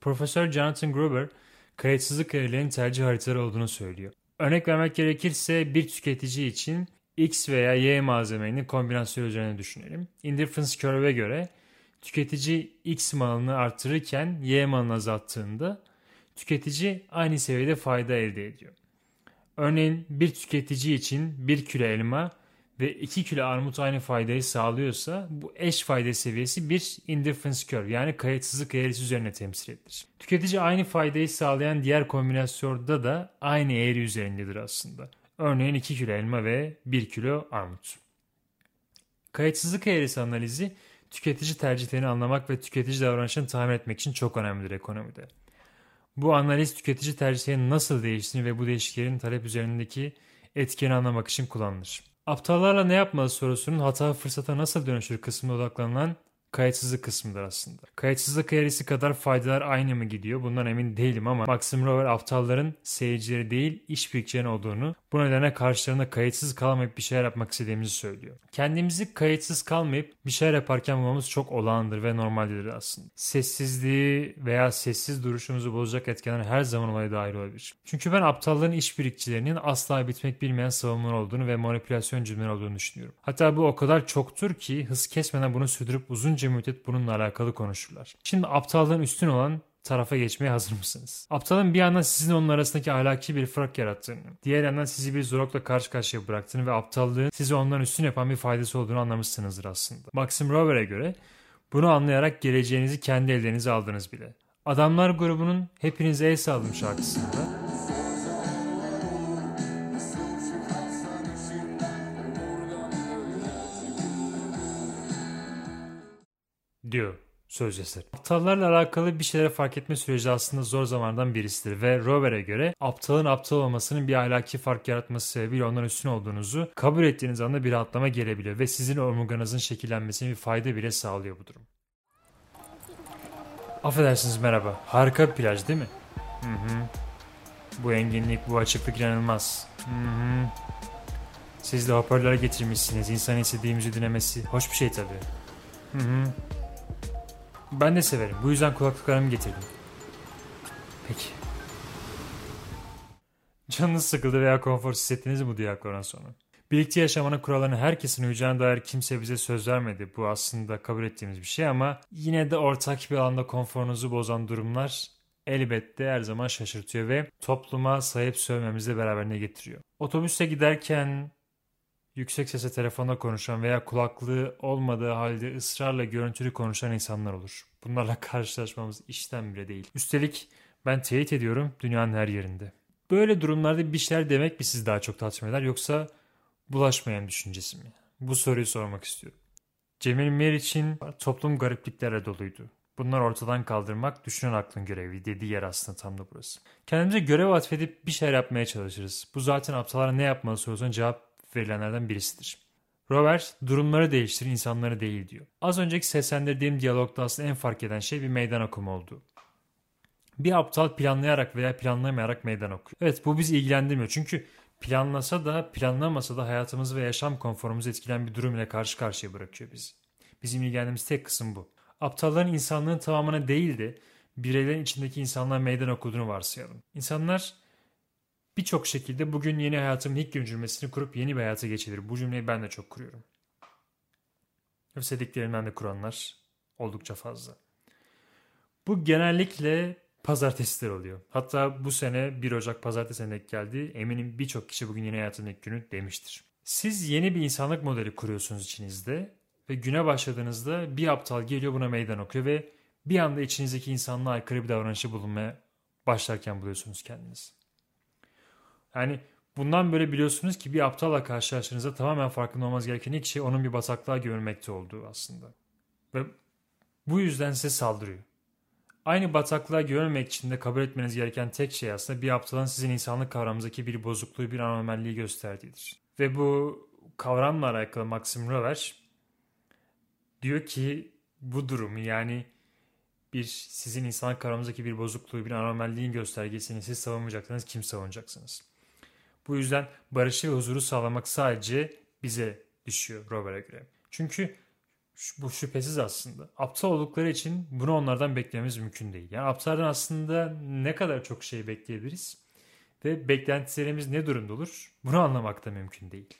Profesör Jonathan Gruber, kayıtsızlık eğrilerinin tercih haritaları olduğunu söylüyor. Örnek vermek gerekirse bir tüketici için X veya Y malzemenin kombinasyonu üzerine düşünelim. Indifference curve'e göre tüketici X malını artırırken Y malını azalttığında tüketici aynı seviyede fayda elde ediyor. Örneğin bir tüketici için 1 kilo elma ve 2 kilo armut aynı faydayı sağlıyorsa bu eş fayda seviyesi bir indifference curve yani kayıtsızlık eğrisi üzerine temsil edilir. Tüketici aynı faydayı sağlayan diğer kombinasyonda da aynı eğri üzerindedir aslında. Örneğin 2 kilo elma ve 1 kilo armut. Kayıtsızlık eğrisi analizi tüketici tercihlerini anlamak ve tüketici davranışını tahmin etmek için çok önemlidir ekonomide. Bu analiz tüketici tercihlerinin nasıl değiştiğini ve bu değişikliklerin talep üzerindeki etkini anlamak için kullanılır. Aptallarla ne yapmalı sorusunun hata fırsata nasıl dönüşür kısmına odaklanılan kayıtsızlık kısmıdır aslında. Kayıtsızlık eğrisi kadar faydalar aynı mı gidiyor bundan emin değilim ama Maxim Rover aptalların seyircileri değil işbirlikçilerin olduğunu bu nedenle karşılarında kayıtsız kalmayıp bir şeyler yapmak istediğimizi söylüyor. Kendimizi kayıtsız kalmayıp bir şeyler yaparken bulmamız çok olağandır ve normaldir aslında. Sessizliği veya sessiz duruşumuzu bozacak etkenler her zaman olaya dahil olabilir. Çünkü ben aptalların işbirlikçilerinin asla bitmek bilmeyen savunmalar olduğunu ve manipülasyon cümleleri olduğunu düşünüyorum. Hatta bu o kadar çoktur ki hız kesmeden bunu sürdürüp uzunca müddet bununla alakalı konuşurlar. Şimdi aptallığın üstün olan tarafa geçmeye hazır mısınız? Aptalın bir yandan sizin onun arasındaki ahlaki bir fark yarattığını, diğer yandan sizi bir zorlukla karşı karşıya bıraktığını ve aptallığın sizi ondan üstün yapan bir faydası olduğunu anlamışsınızdır aslında. Maxim Rover'e göre bunu anlayarak geleceğinizi kendi ellerinize aldınız bile. Adamlar grubunun Hepinize El Saldım şarkısında diyor söz eseri. Aptallarla alakalı bir şeylere fark etme süreci aslında zor zamandan birisidir ve Rover'e göre aptalın aptal olmasının bir ahlaki fark yaratması sebebiyle ondan üstün olduğunuzu kabul ettiğiniz anda bir rahatlama gelebiliyor ve sizin omurganızın şekillenmesine bir fayda bile sağlıyor bu durum. Affedersiniz merhaba. Harika bir plaj değil mi? Hı hı. Bu enginlik, bu açıklık inanılmaz. Hı hı. Siz de hoparlöre getirmişsiniz. İnsan istediğimizi dinlemesi hoş bir şey tabii. Hı hı. Ben de severim. Bu yüzden kulaklıklarımı getirdim. Peki. Canınız sıkıldı veya konforsuz hissettiniz mi bu diyaloglardan sonra? Birlikte yaşamanın kurallarını herkesin uyacağına dair kimse bize söz vermedi. Bu aslında kabul ettiğimiz bir şey ama yine de ortak bir alanda konforunuzu bozan durumlar elbette her zaman şaşırtıyor ve topluma sahip sövmemizi de beraberine getiriyor. Otobüste giderken yüksek sesle telefonda konuşan veya kulaklığı olmadığı halde ısrarla görüntülü konuşan insanlar olur. Bunlarla karşılaşmamız işten bile değil. Üstelik ben teyit ediyorum dünyanın her yerinde. Böyle durumlarda bir şeyler demek mi sizi daha çok tatmin eder yoksa bulaşmayan düşüncesi mi? Bu soruyu sormak istiyorum. Cemil Meriç'in toplum garipliklerle doluydu. Bunları ortadan kaldırmak düşünen aklın görevi dediği yer aslında tam da burası. Kendimize görev atfedip bir şeyler yapmaya çalışırız. Bu zaten aptallara ne yapmalı sorusuna cevap verilenlerden birisidir. Rover durumları değiştir insanları değil diyor. Az önceki seslendirdiğim diyalogda aslında en fark eden şey bir meydan okuma oldu. Bir aptal planlayarak veya planlamayarak meydan okuyor. Evet bu bizi ilgilendirmiyor. Çünkü planlasa da planlamasa da hayatımızı ve yaşam konforumuzu etkileyen bir durum ile karşı karşıya bırakıyor bizi. Bizim ilgilendiğimiz tek kısım bu. Aptalların insanlığın tamamına değil de bireylerin içindeki insanlar meydan okuduğunu varsayalım. İnsanlar birçok şekilde bugün yeni hayatımın ilk gün cümlesini kurup yeni bir hayata geçebilir. Bu cümleyi ben de çok kuruyorum. Ve sevdiklerimden de kuranlar oldukça fazla. Bu genellikle pazartesiler oluyor. Hatta bu sene 1 Ocak pazartesine denk geldi. Eminim birçok kişi bugün yeni hayatının ilk günü demiştir. Siz yeni bir insanlık modeli kuruyorsunuz içinizde ve güne başladığınızda bir aptal geliyor buna meydan okuyor ve bir anda içinizdeki insanlığa aykırı bir davranışı bulunmaya başlarken buluyorsunuz kendiniz. Yani bundan böyle biliyorsunuz ki bir aptalla karşılaştığınızda tamamen farkında olmaz gereken ilk şey onun bir bataklığa gömülmekte olduğu aslında. Ve bu yüzden size saldırıyor. Aynı bataklığa gömülmek için de kabul etmeniz gereken tek şey aslında bir aptalın sizin insanlık kavramınızdaki bir bozukluğu, bir anormalliği gösterdiğidir. Ve bu kavramla alakalı Maxim Rover diyor ki bu durumu yani bir sizin insanlık kavramınızdaki bir bozukluğu, bir anormalliğin göstergesini siz savunmayacaksanız kim savunacaksınız? Bu yüzden barışı ve huzuru sağlamak sadece bize düşüyor Robert'e göre. Çünkü bu şüphesiz aslında. Aptal oldukları için bunu onlardan beklememiz mümkün değil. Yani aptaldan aslında ne kadar çok şey bekleyebiliriz ve beklentilerimiz ne durumda olur bunu anlamak da mümkün değil.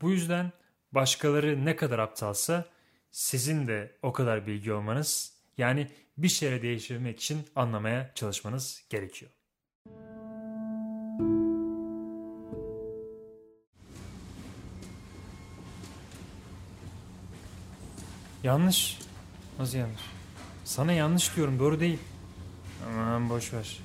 Bu yüzden başkaları ne kadar aptalsa sizin de o kadar bilgi olmanız yani bir şeyleri değiştirmek için anlamaya çalışmanız gerekiyor. Yanlış. Nasıl yanlış? Sana yanlış diyorum doğru değil. Aman boş ver.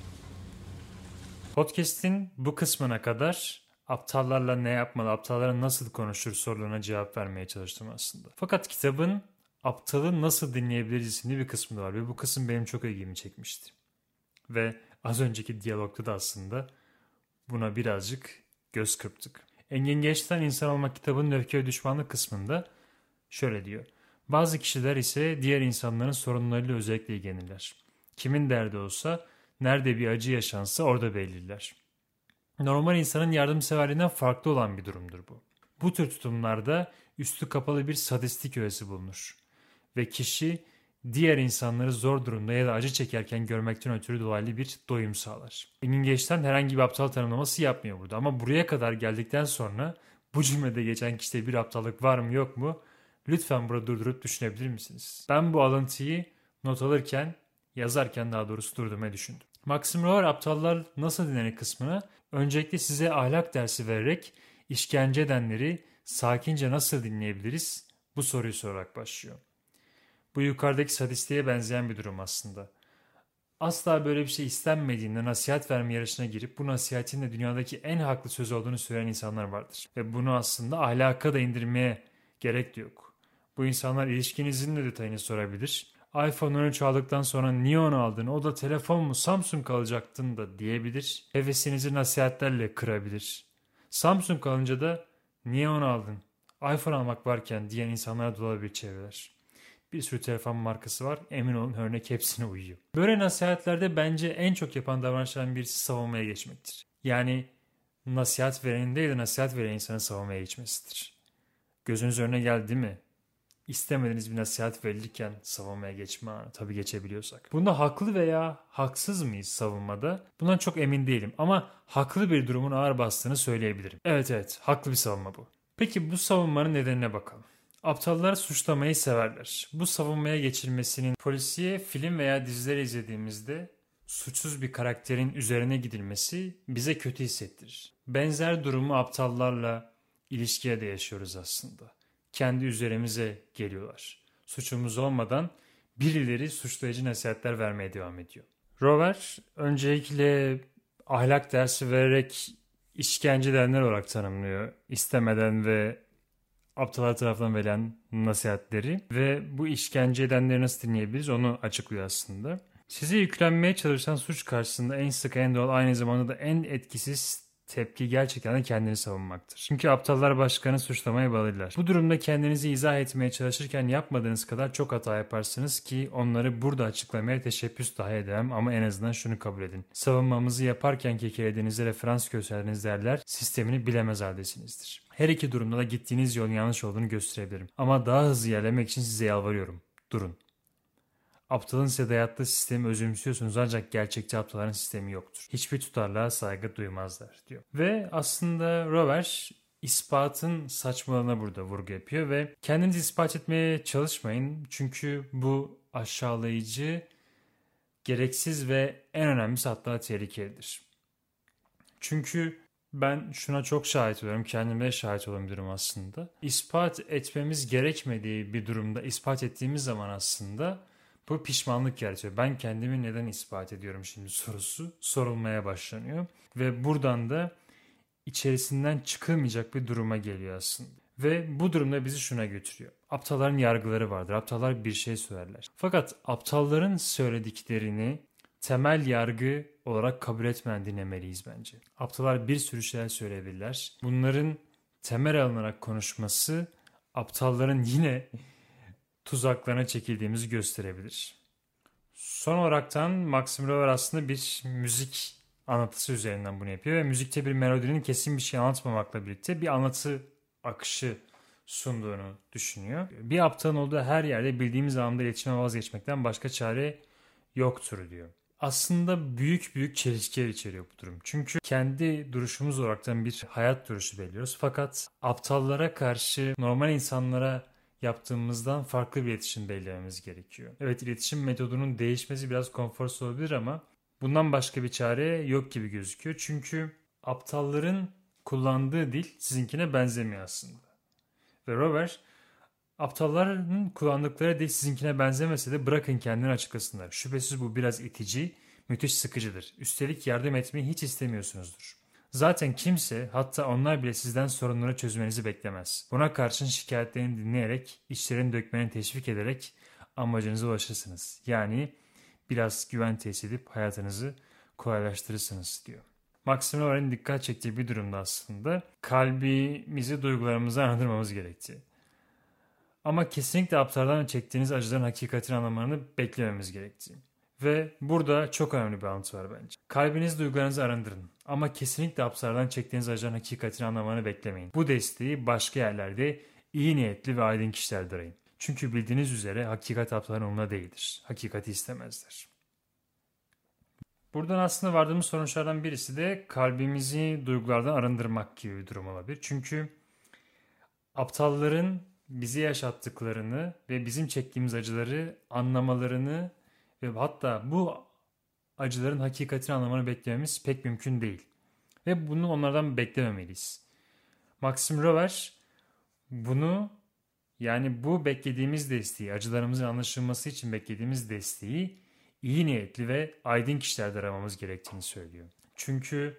Podcast'in bu kısmına kadar aptallarla ne yapmalı, aptallara nasıl konuşur sorularına cevap vermeye çalıştım aslında. Fakat kitabın aptalı nasıl dinleyebiliriz isimli bir kısmı var ve bu kısım benim çok ilgimi çekmişti. Ve az önceki diyalogda da aslında buna birazcık göz kırptık. Engin Geçten İnsan Olmak kitabının öfke ve düşmanlık kısmında şöyle diyor. Bazı kişiler ise diğer insanların sorunlarıyla özellikle ilgilenirler. Kimin derdi olsa, nerede bir acı yaşansa orada belirler. Normal insanın yardımseverliğinden farklı olan bir durumdur bu. Bu tür tutumlarda üstü kapalı bir sadistik öğesi bulunur. Ve kişi diğer insanları zor durumda ya da acı çekerken görmekten ötürü dolaylı bir doyum sağlar. Geçten herhangi bir aptal tanımlaması yapmıyor burada ama buraya kadar geldikten sonra bu cümlede geçen kişide bir aptallık var mı yok mu Lütfen burada durdurup düşünebilir misiniz? Ben bu alıntıyı not alırken, yazarken daha doğrusu durdurmayı düşündüm. Maxim Rohr aptallar nasıl dinlenir kısmına öncelikle size ahlak dersi vererek işkence edenleri sakince nasıl dinleyebiliriz bu soruyu sorarak başlıyor. Bu yukarıdaki sadistliğe benzeyen bir durum aslında. Asla böyle bir şey istenmediğinde nasihat verme yarışına girip bu nasihatin de dünyadaki en haklı söz olduğunu söyleyen insanlar vardır. Ve bunu aslında ahlaka da indirmeye gerek de yok. Bu insanlar ilişkinizin de detayını sorabilir. iPhone 13 aldıktan sonra niye onu aldın? O da telefon mu Samsung alacaktın da diyebilir. Hevesinizi nasihatlerle kırabilir. Samsung alınca da niye onu aldın? iPhone almak varken diyen insanlara dolabilir çevreler. Bir sürü telefon markası var. Emin olun örnek hepsine uyuyor. Böyle nasihatlerde bence en çok yapan davranışların birisi savunmaya geçmektir. Yani nasihat verenin değil de nasihat veren insanın savunmaya geçmesidir. Gözünüz önüne geldi mi? İstemediğiniz bir nasihat verilirken savunmaya geçme anı. Tabii geçebiliyorsak. Bunda haklı veya haksız mıyız savunmada? Bundan çok emin değilim ama haklı bir durumun ağır bastığını söyleyebilirim. Evet evet haklı bir savunma bu. Peki bu savunmanın nedenine bakalım. Aptallar suçlamayı severler. Bu savunmaya geçilmesinin polisiye film veya diziler izlediğimizde suçsuz bir karakterin üzerine gidilmesi bize kötü hissettirir. Benzer durumu aptallarla ilişkiye de yaşıyoruz aslında kendi üzerimize geliyorlar. Suçumuz olmadan birileri suçlayıcı nasihatler vermeye devam ediyor. Rover öncelikle ahlak dersi vererek işkence edenler olarak tanımlıyor. İstemeden ve aptallar tarafından verilen nasihatleri ve bu işkence edenleri nasıl dinleyebiliriz onu açıklıyor aslında. Size yüklenmeye çalışan suç karşısında en sık en doğal aynı zamanda da en etkisiz tepki gerçekten de kendini savunmaktır. Çünkü aptallar başkanı suçlamaya bağlılar. Bu durumda kendinizi izah etmeye çalışırken yapmadığınız kadar çok hata yaparsınız ki onları burada açıklamaya teşebbüs dahi edemem ama en azından şunu kabul edin. Savunmamızı yaparken kekelediğinizde referans gösterdiğiniz değerler sistemini bilemez haldesinizdir. Her iki durumda da gittiğiniz yolun yanlış olduğunu gösterebilirim. Ama daha hızlı ilerlemek için size yalvarıyorum. Durun. Aptalın size dayattığı sistemi özümsüyorsunuz ancak gerçekçi aptalların sistemi yoktur. Hiçbir tutarlığa saygı duymazlar diyor. Ve aslında Rovers ispatın saçmalığına burada vurgu yapıyor ve kendinizi ispat etmeye çalışmayın. Çünkü bu aşağılayıcı, gereksiz ve en önemlisi hatta tehlikelidir. Çünkü ben şuna çok şahit oluyorum. Kendime şahit olabilirim aslında. İspat etmemiz gerekmediği bir durumda ispat ettiğimiz zaman aslında bu pişmanlık yaratıyor. Ben kendimi neden ispat ediyorum şimdi sorusu sorulmaya başlanıyor. Ve buradan da içerisinden çıkılmayacak bir duruma geliyor aslında. Ve bu durumda bizi şuna götürüyor. Aptalların yargıları vardır. Aptallar bir şey söylerler. Fakat aptalların söylediklerini temel yargı olarak kabul etmeden dinlemeliyiz bence. Aptallar bir sürü şeyler söyleyebilirler. Bunların temel alınarak konuşması aptalların yine tuzaklarına çekildiğimizi gösterebilir. Son olaraktan Maxim Rover aslında bir müzik anlatısı üzerinden bunu yapıyor ve müzikte bir melodinin kesin bir şey anlatmamakla birlikte bir anlatı akışı sunduğunu düşünüyor. Bir aptalın olduğu her yerde bildiğimiz anlamda iletişime vazgeçmekten başka çare yoktur diyor. Aslında büyük büyük çelişkiler içeriyor bu durum. Çünkü kendi duruşumuz olaraktan bir hayat duruşu belirliyoruz. Fakat aptallara karşı normal insanlara yaptığımızdan farklı bir iletişim belirlememiz gerekiyor. Evet iletişim metodunun değişmesi biraz konforsuz olabilir ama bundan başka bir çare yok gibi gözüküyor. Çünkü aptalların kullandığı dil sizinkine benzemiyor aslında. Ve Robert aptalların kullandıkları dil sizinkine benzemese de bırakın kendini açıklasınlar. Şüphesiz bu biraz itici, müthiş sıkıcıdır. Üstelik yardım etmeyi hiç istemiyorsunuzdur. Zaten kimse hatta onlar bile sizden sorunları çözmenizi beklemez. Buna karşın şikayetlerini dinleyerek, işlerini dökmeni teşvik ederek amacınıza ulaşırsınız. Yani biraz güven tesis edip hayatınızı kolaylaştırırsınız diyor. Maxim Loren'in dikkat çektiği bir durumda aslında kalbimizi duygularımızı anlatırmamız gerektiği. Ama kesinlikle aptaldan çektiğiniz acıların hakikatini anlamanı beklememiz gerektiği. Ve burada çok önemli bir alıntı var bence. Kalbiniz duygularınızı arındırın. Ama kesinlikle hapslardan çektiğiniz acıların hakikatini anlamanı beklemeyin. Bu desteği başka yerlerde iyi niyetli ve aydın kişilerde arayın. Çünkü bildiğiniz üzere hakikat hapsların onunla değildir. Hakikati istemezler. Buradan aslında vardığımız sonuçlardan birisi de kalbimizi duygulardan arındırmak gibi bir durum olabilir. Çünkü aptalların bizi yaşattıklarını ve bizim çektiğimiz acıları anlamalarını ve hatta bu acıların hakikatini anlamanı beklememiz pek mümkün değil. Ve bunu onlardan beklememeliyiz. Maxim Rover bunu yani bu beklediğimiz desteği, acılarımızın anlaşılması için beklediğimiz desteği iyi niyetli ve aydın kişilerde aramamız gerektiğini söylüyor. Çünkü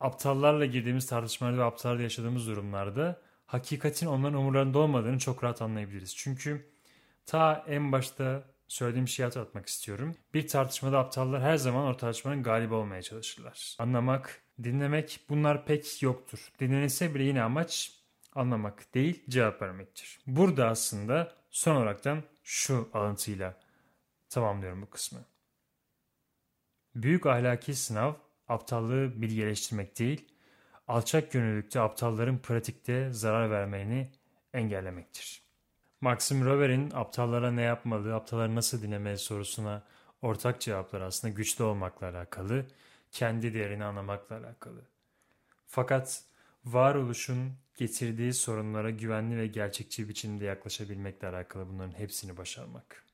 aptallarla girdiğimiz tartışmalarda ve aptallarla yaşadığımız durumlarda hakikatin onların umurlarında olmadığını çok rahat anlayabiliriz. Çünkü ta en başta söylediğim şeyi hatırlatmak istiyorum. Bir tartışmada aptallar her zaman o tartışmanın galibi olmaya çalışırlar. Anlamak, dinlemek bunlar pek yoktur. Dinlenilse bile yine amaç anlamak değil cevap vermektir. Burada aslında son olaraktan şu alıntıyla tamamlıyorum bu kısmı. Büyük ahlaki sınav aptallığı bilgileştirmek değil, alçak gönüllülükte aptalların pratikte zarar vermelerini engellemektir. Maxim Rover'in aptallara ne yapmalı, aptalları nasıl dinlemeli sorusuna ortak cevaplar aslında güçlü olmakla alakalı, kendi değerini anlamakla alakalı. Fakat varoluşun getirdiği sorunlara güvenli ve gerçekçi biçimde yaklaşabilmekle alakalı bunların hepsini başarmak.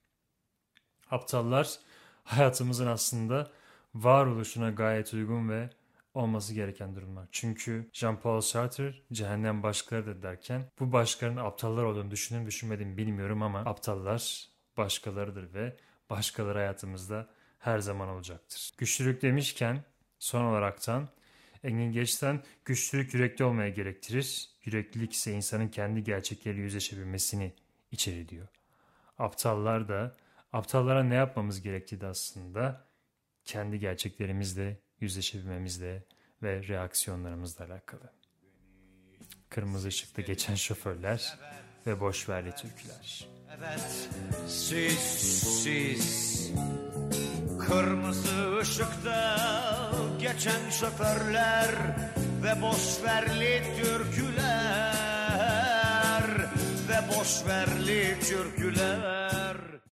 Aptallar hayatımızın aslında varoluşuna gayet uygun ve olması gereken durumlar. Çünkü Jean-Paul Sartre cehennem başkalarıdır derken bu başkalarının aptallar olduğunu düşündüm düşünmedim bilmiyorum ama aptallar başkalarıdır ve başkaları hayatımızda her zaman olacaktır. Güçlülük demişken son olaraktan Engin Geçten güçlülük yürekli olmaya gerektirir. Yüreklilik ise insanın kendi gerçekleriyle yüzleşebilmesini içeri diyor. Aptallar da aptallara ne yapmamız gerektiği de aslında kendi gerçeklerimizle yüzleşebilmemizle ve reaksiyonlarımızla alakalı. Kırmızı ışıkta geçen şoförler ve boşverli türküler. Evet, siz, siz Kırmızı ışıkta geçen şoförler Ve boşverli türküler Ve boşverli türküler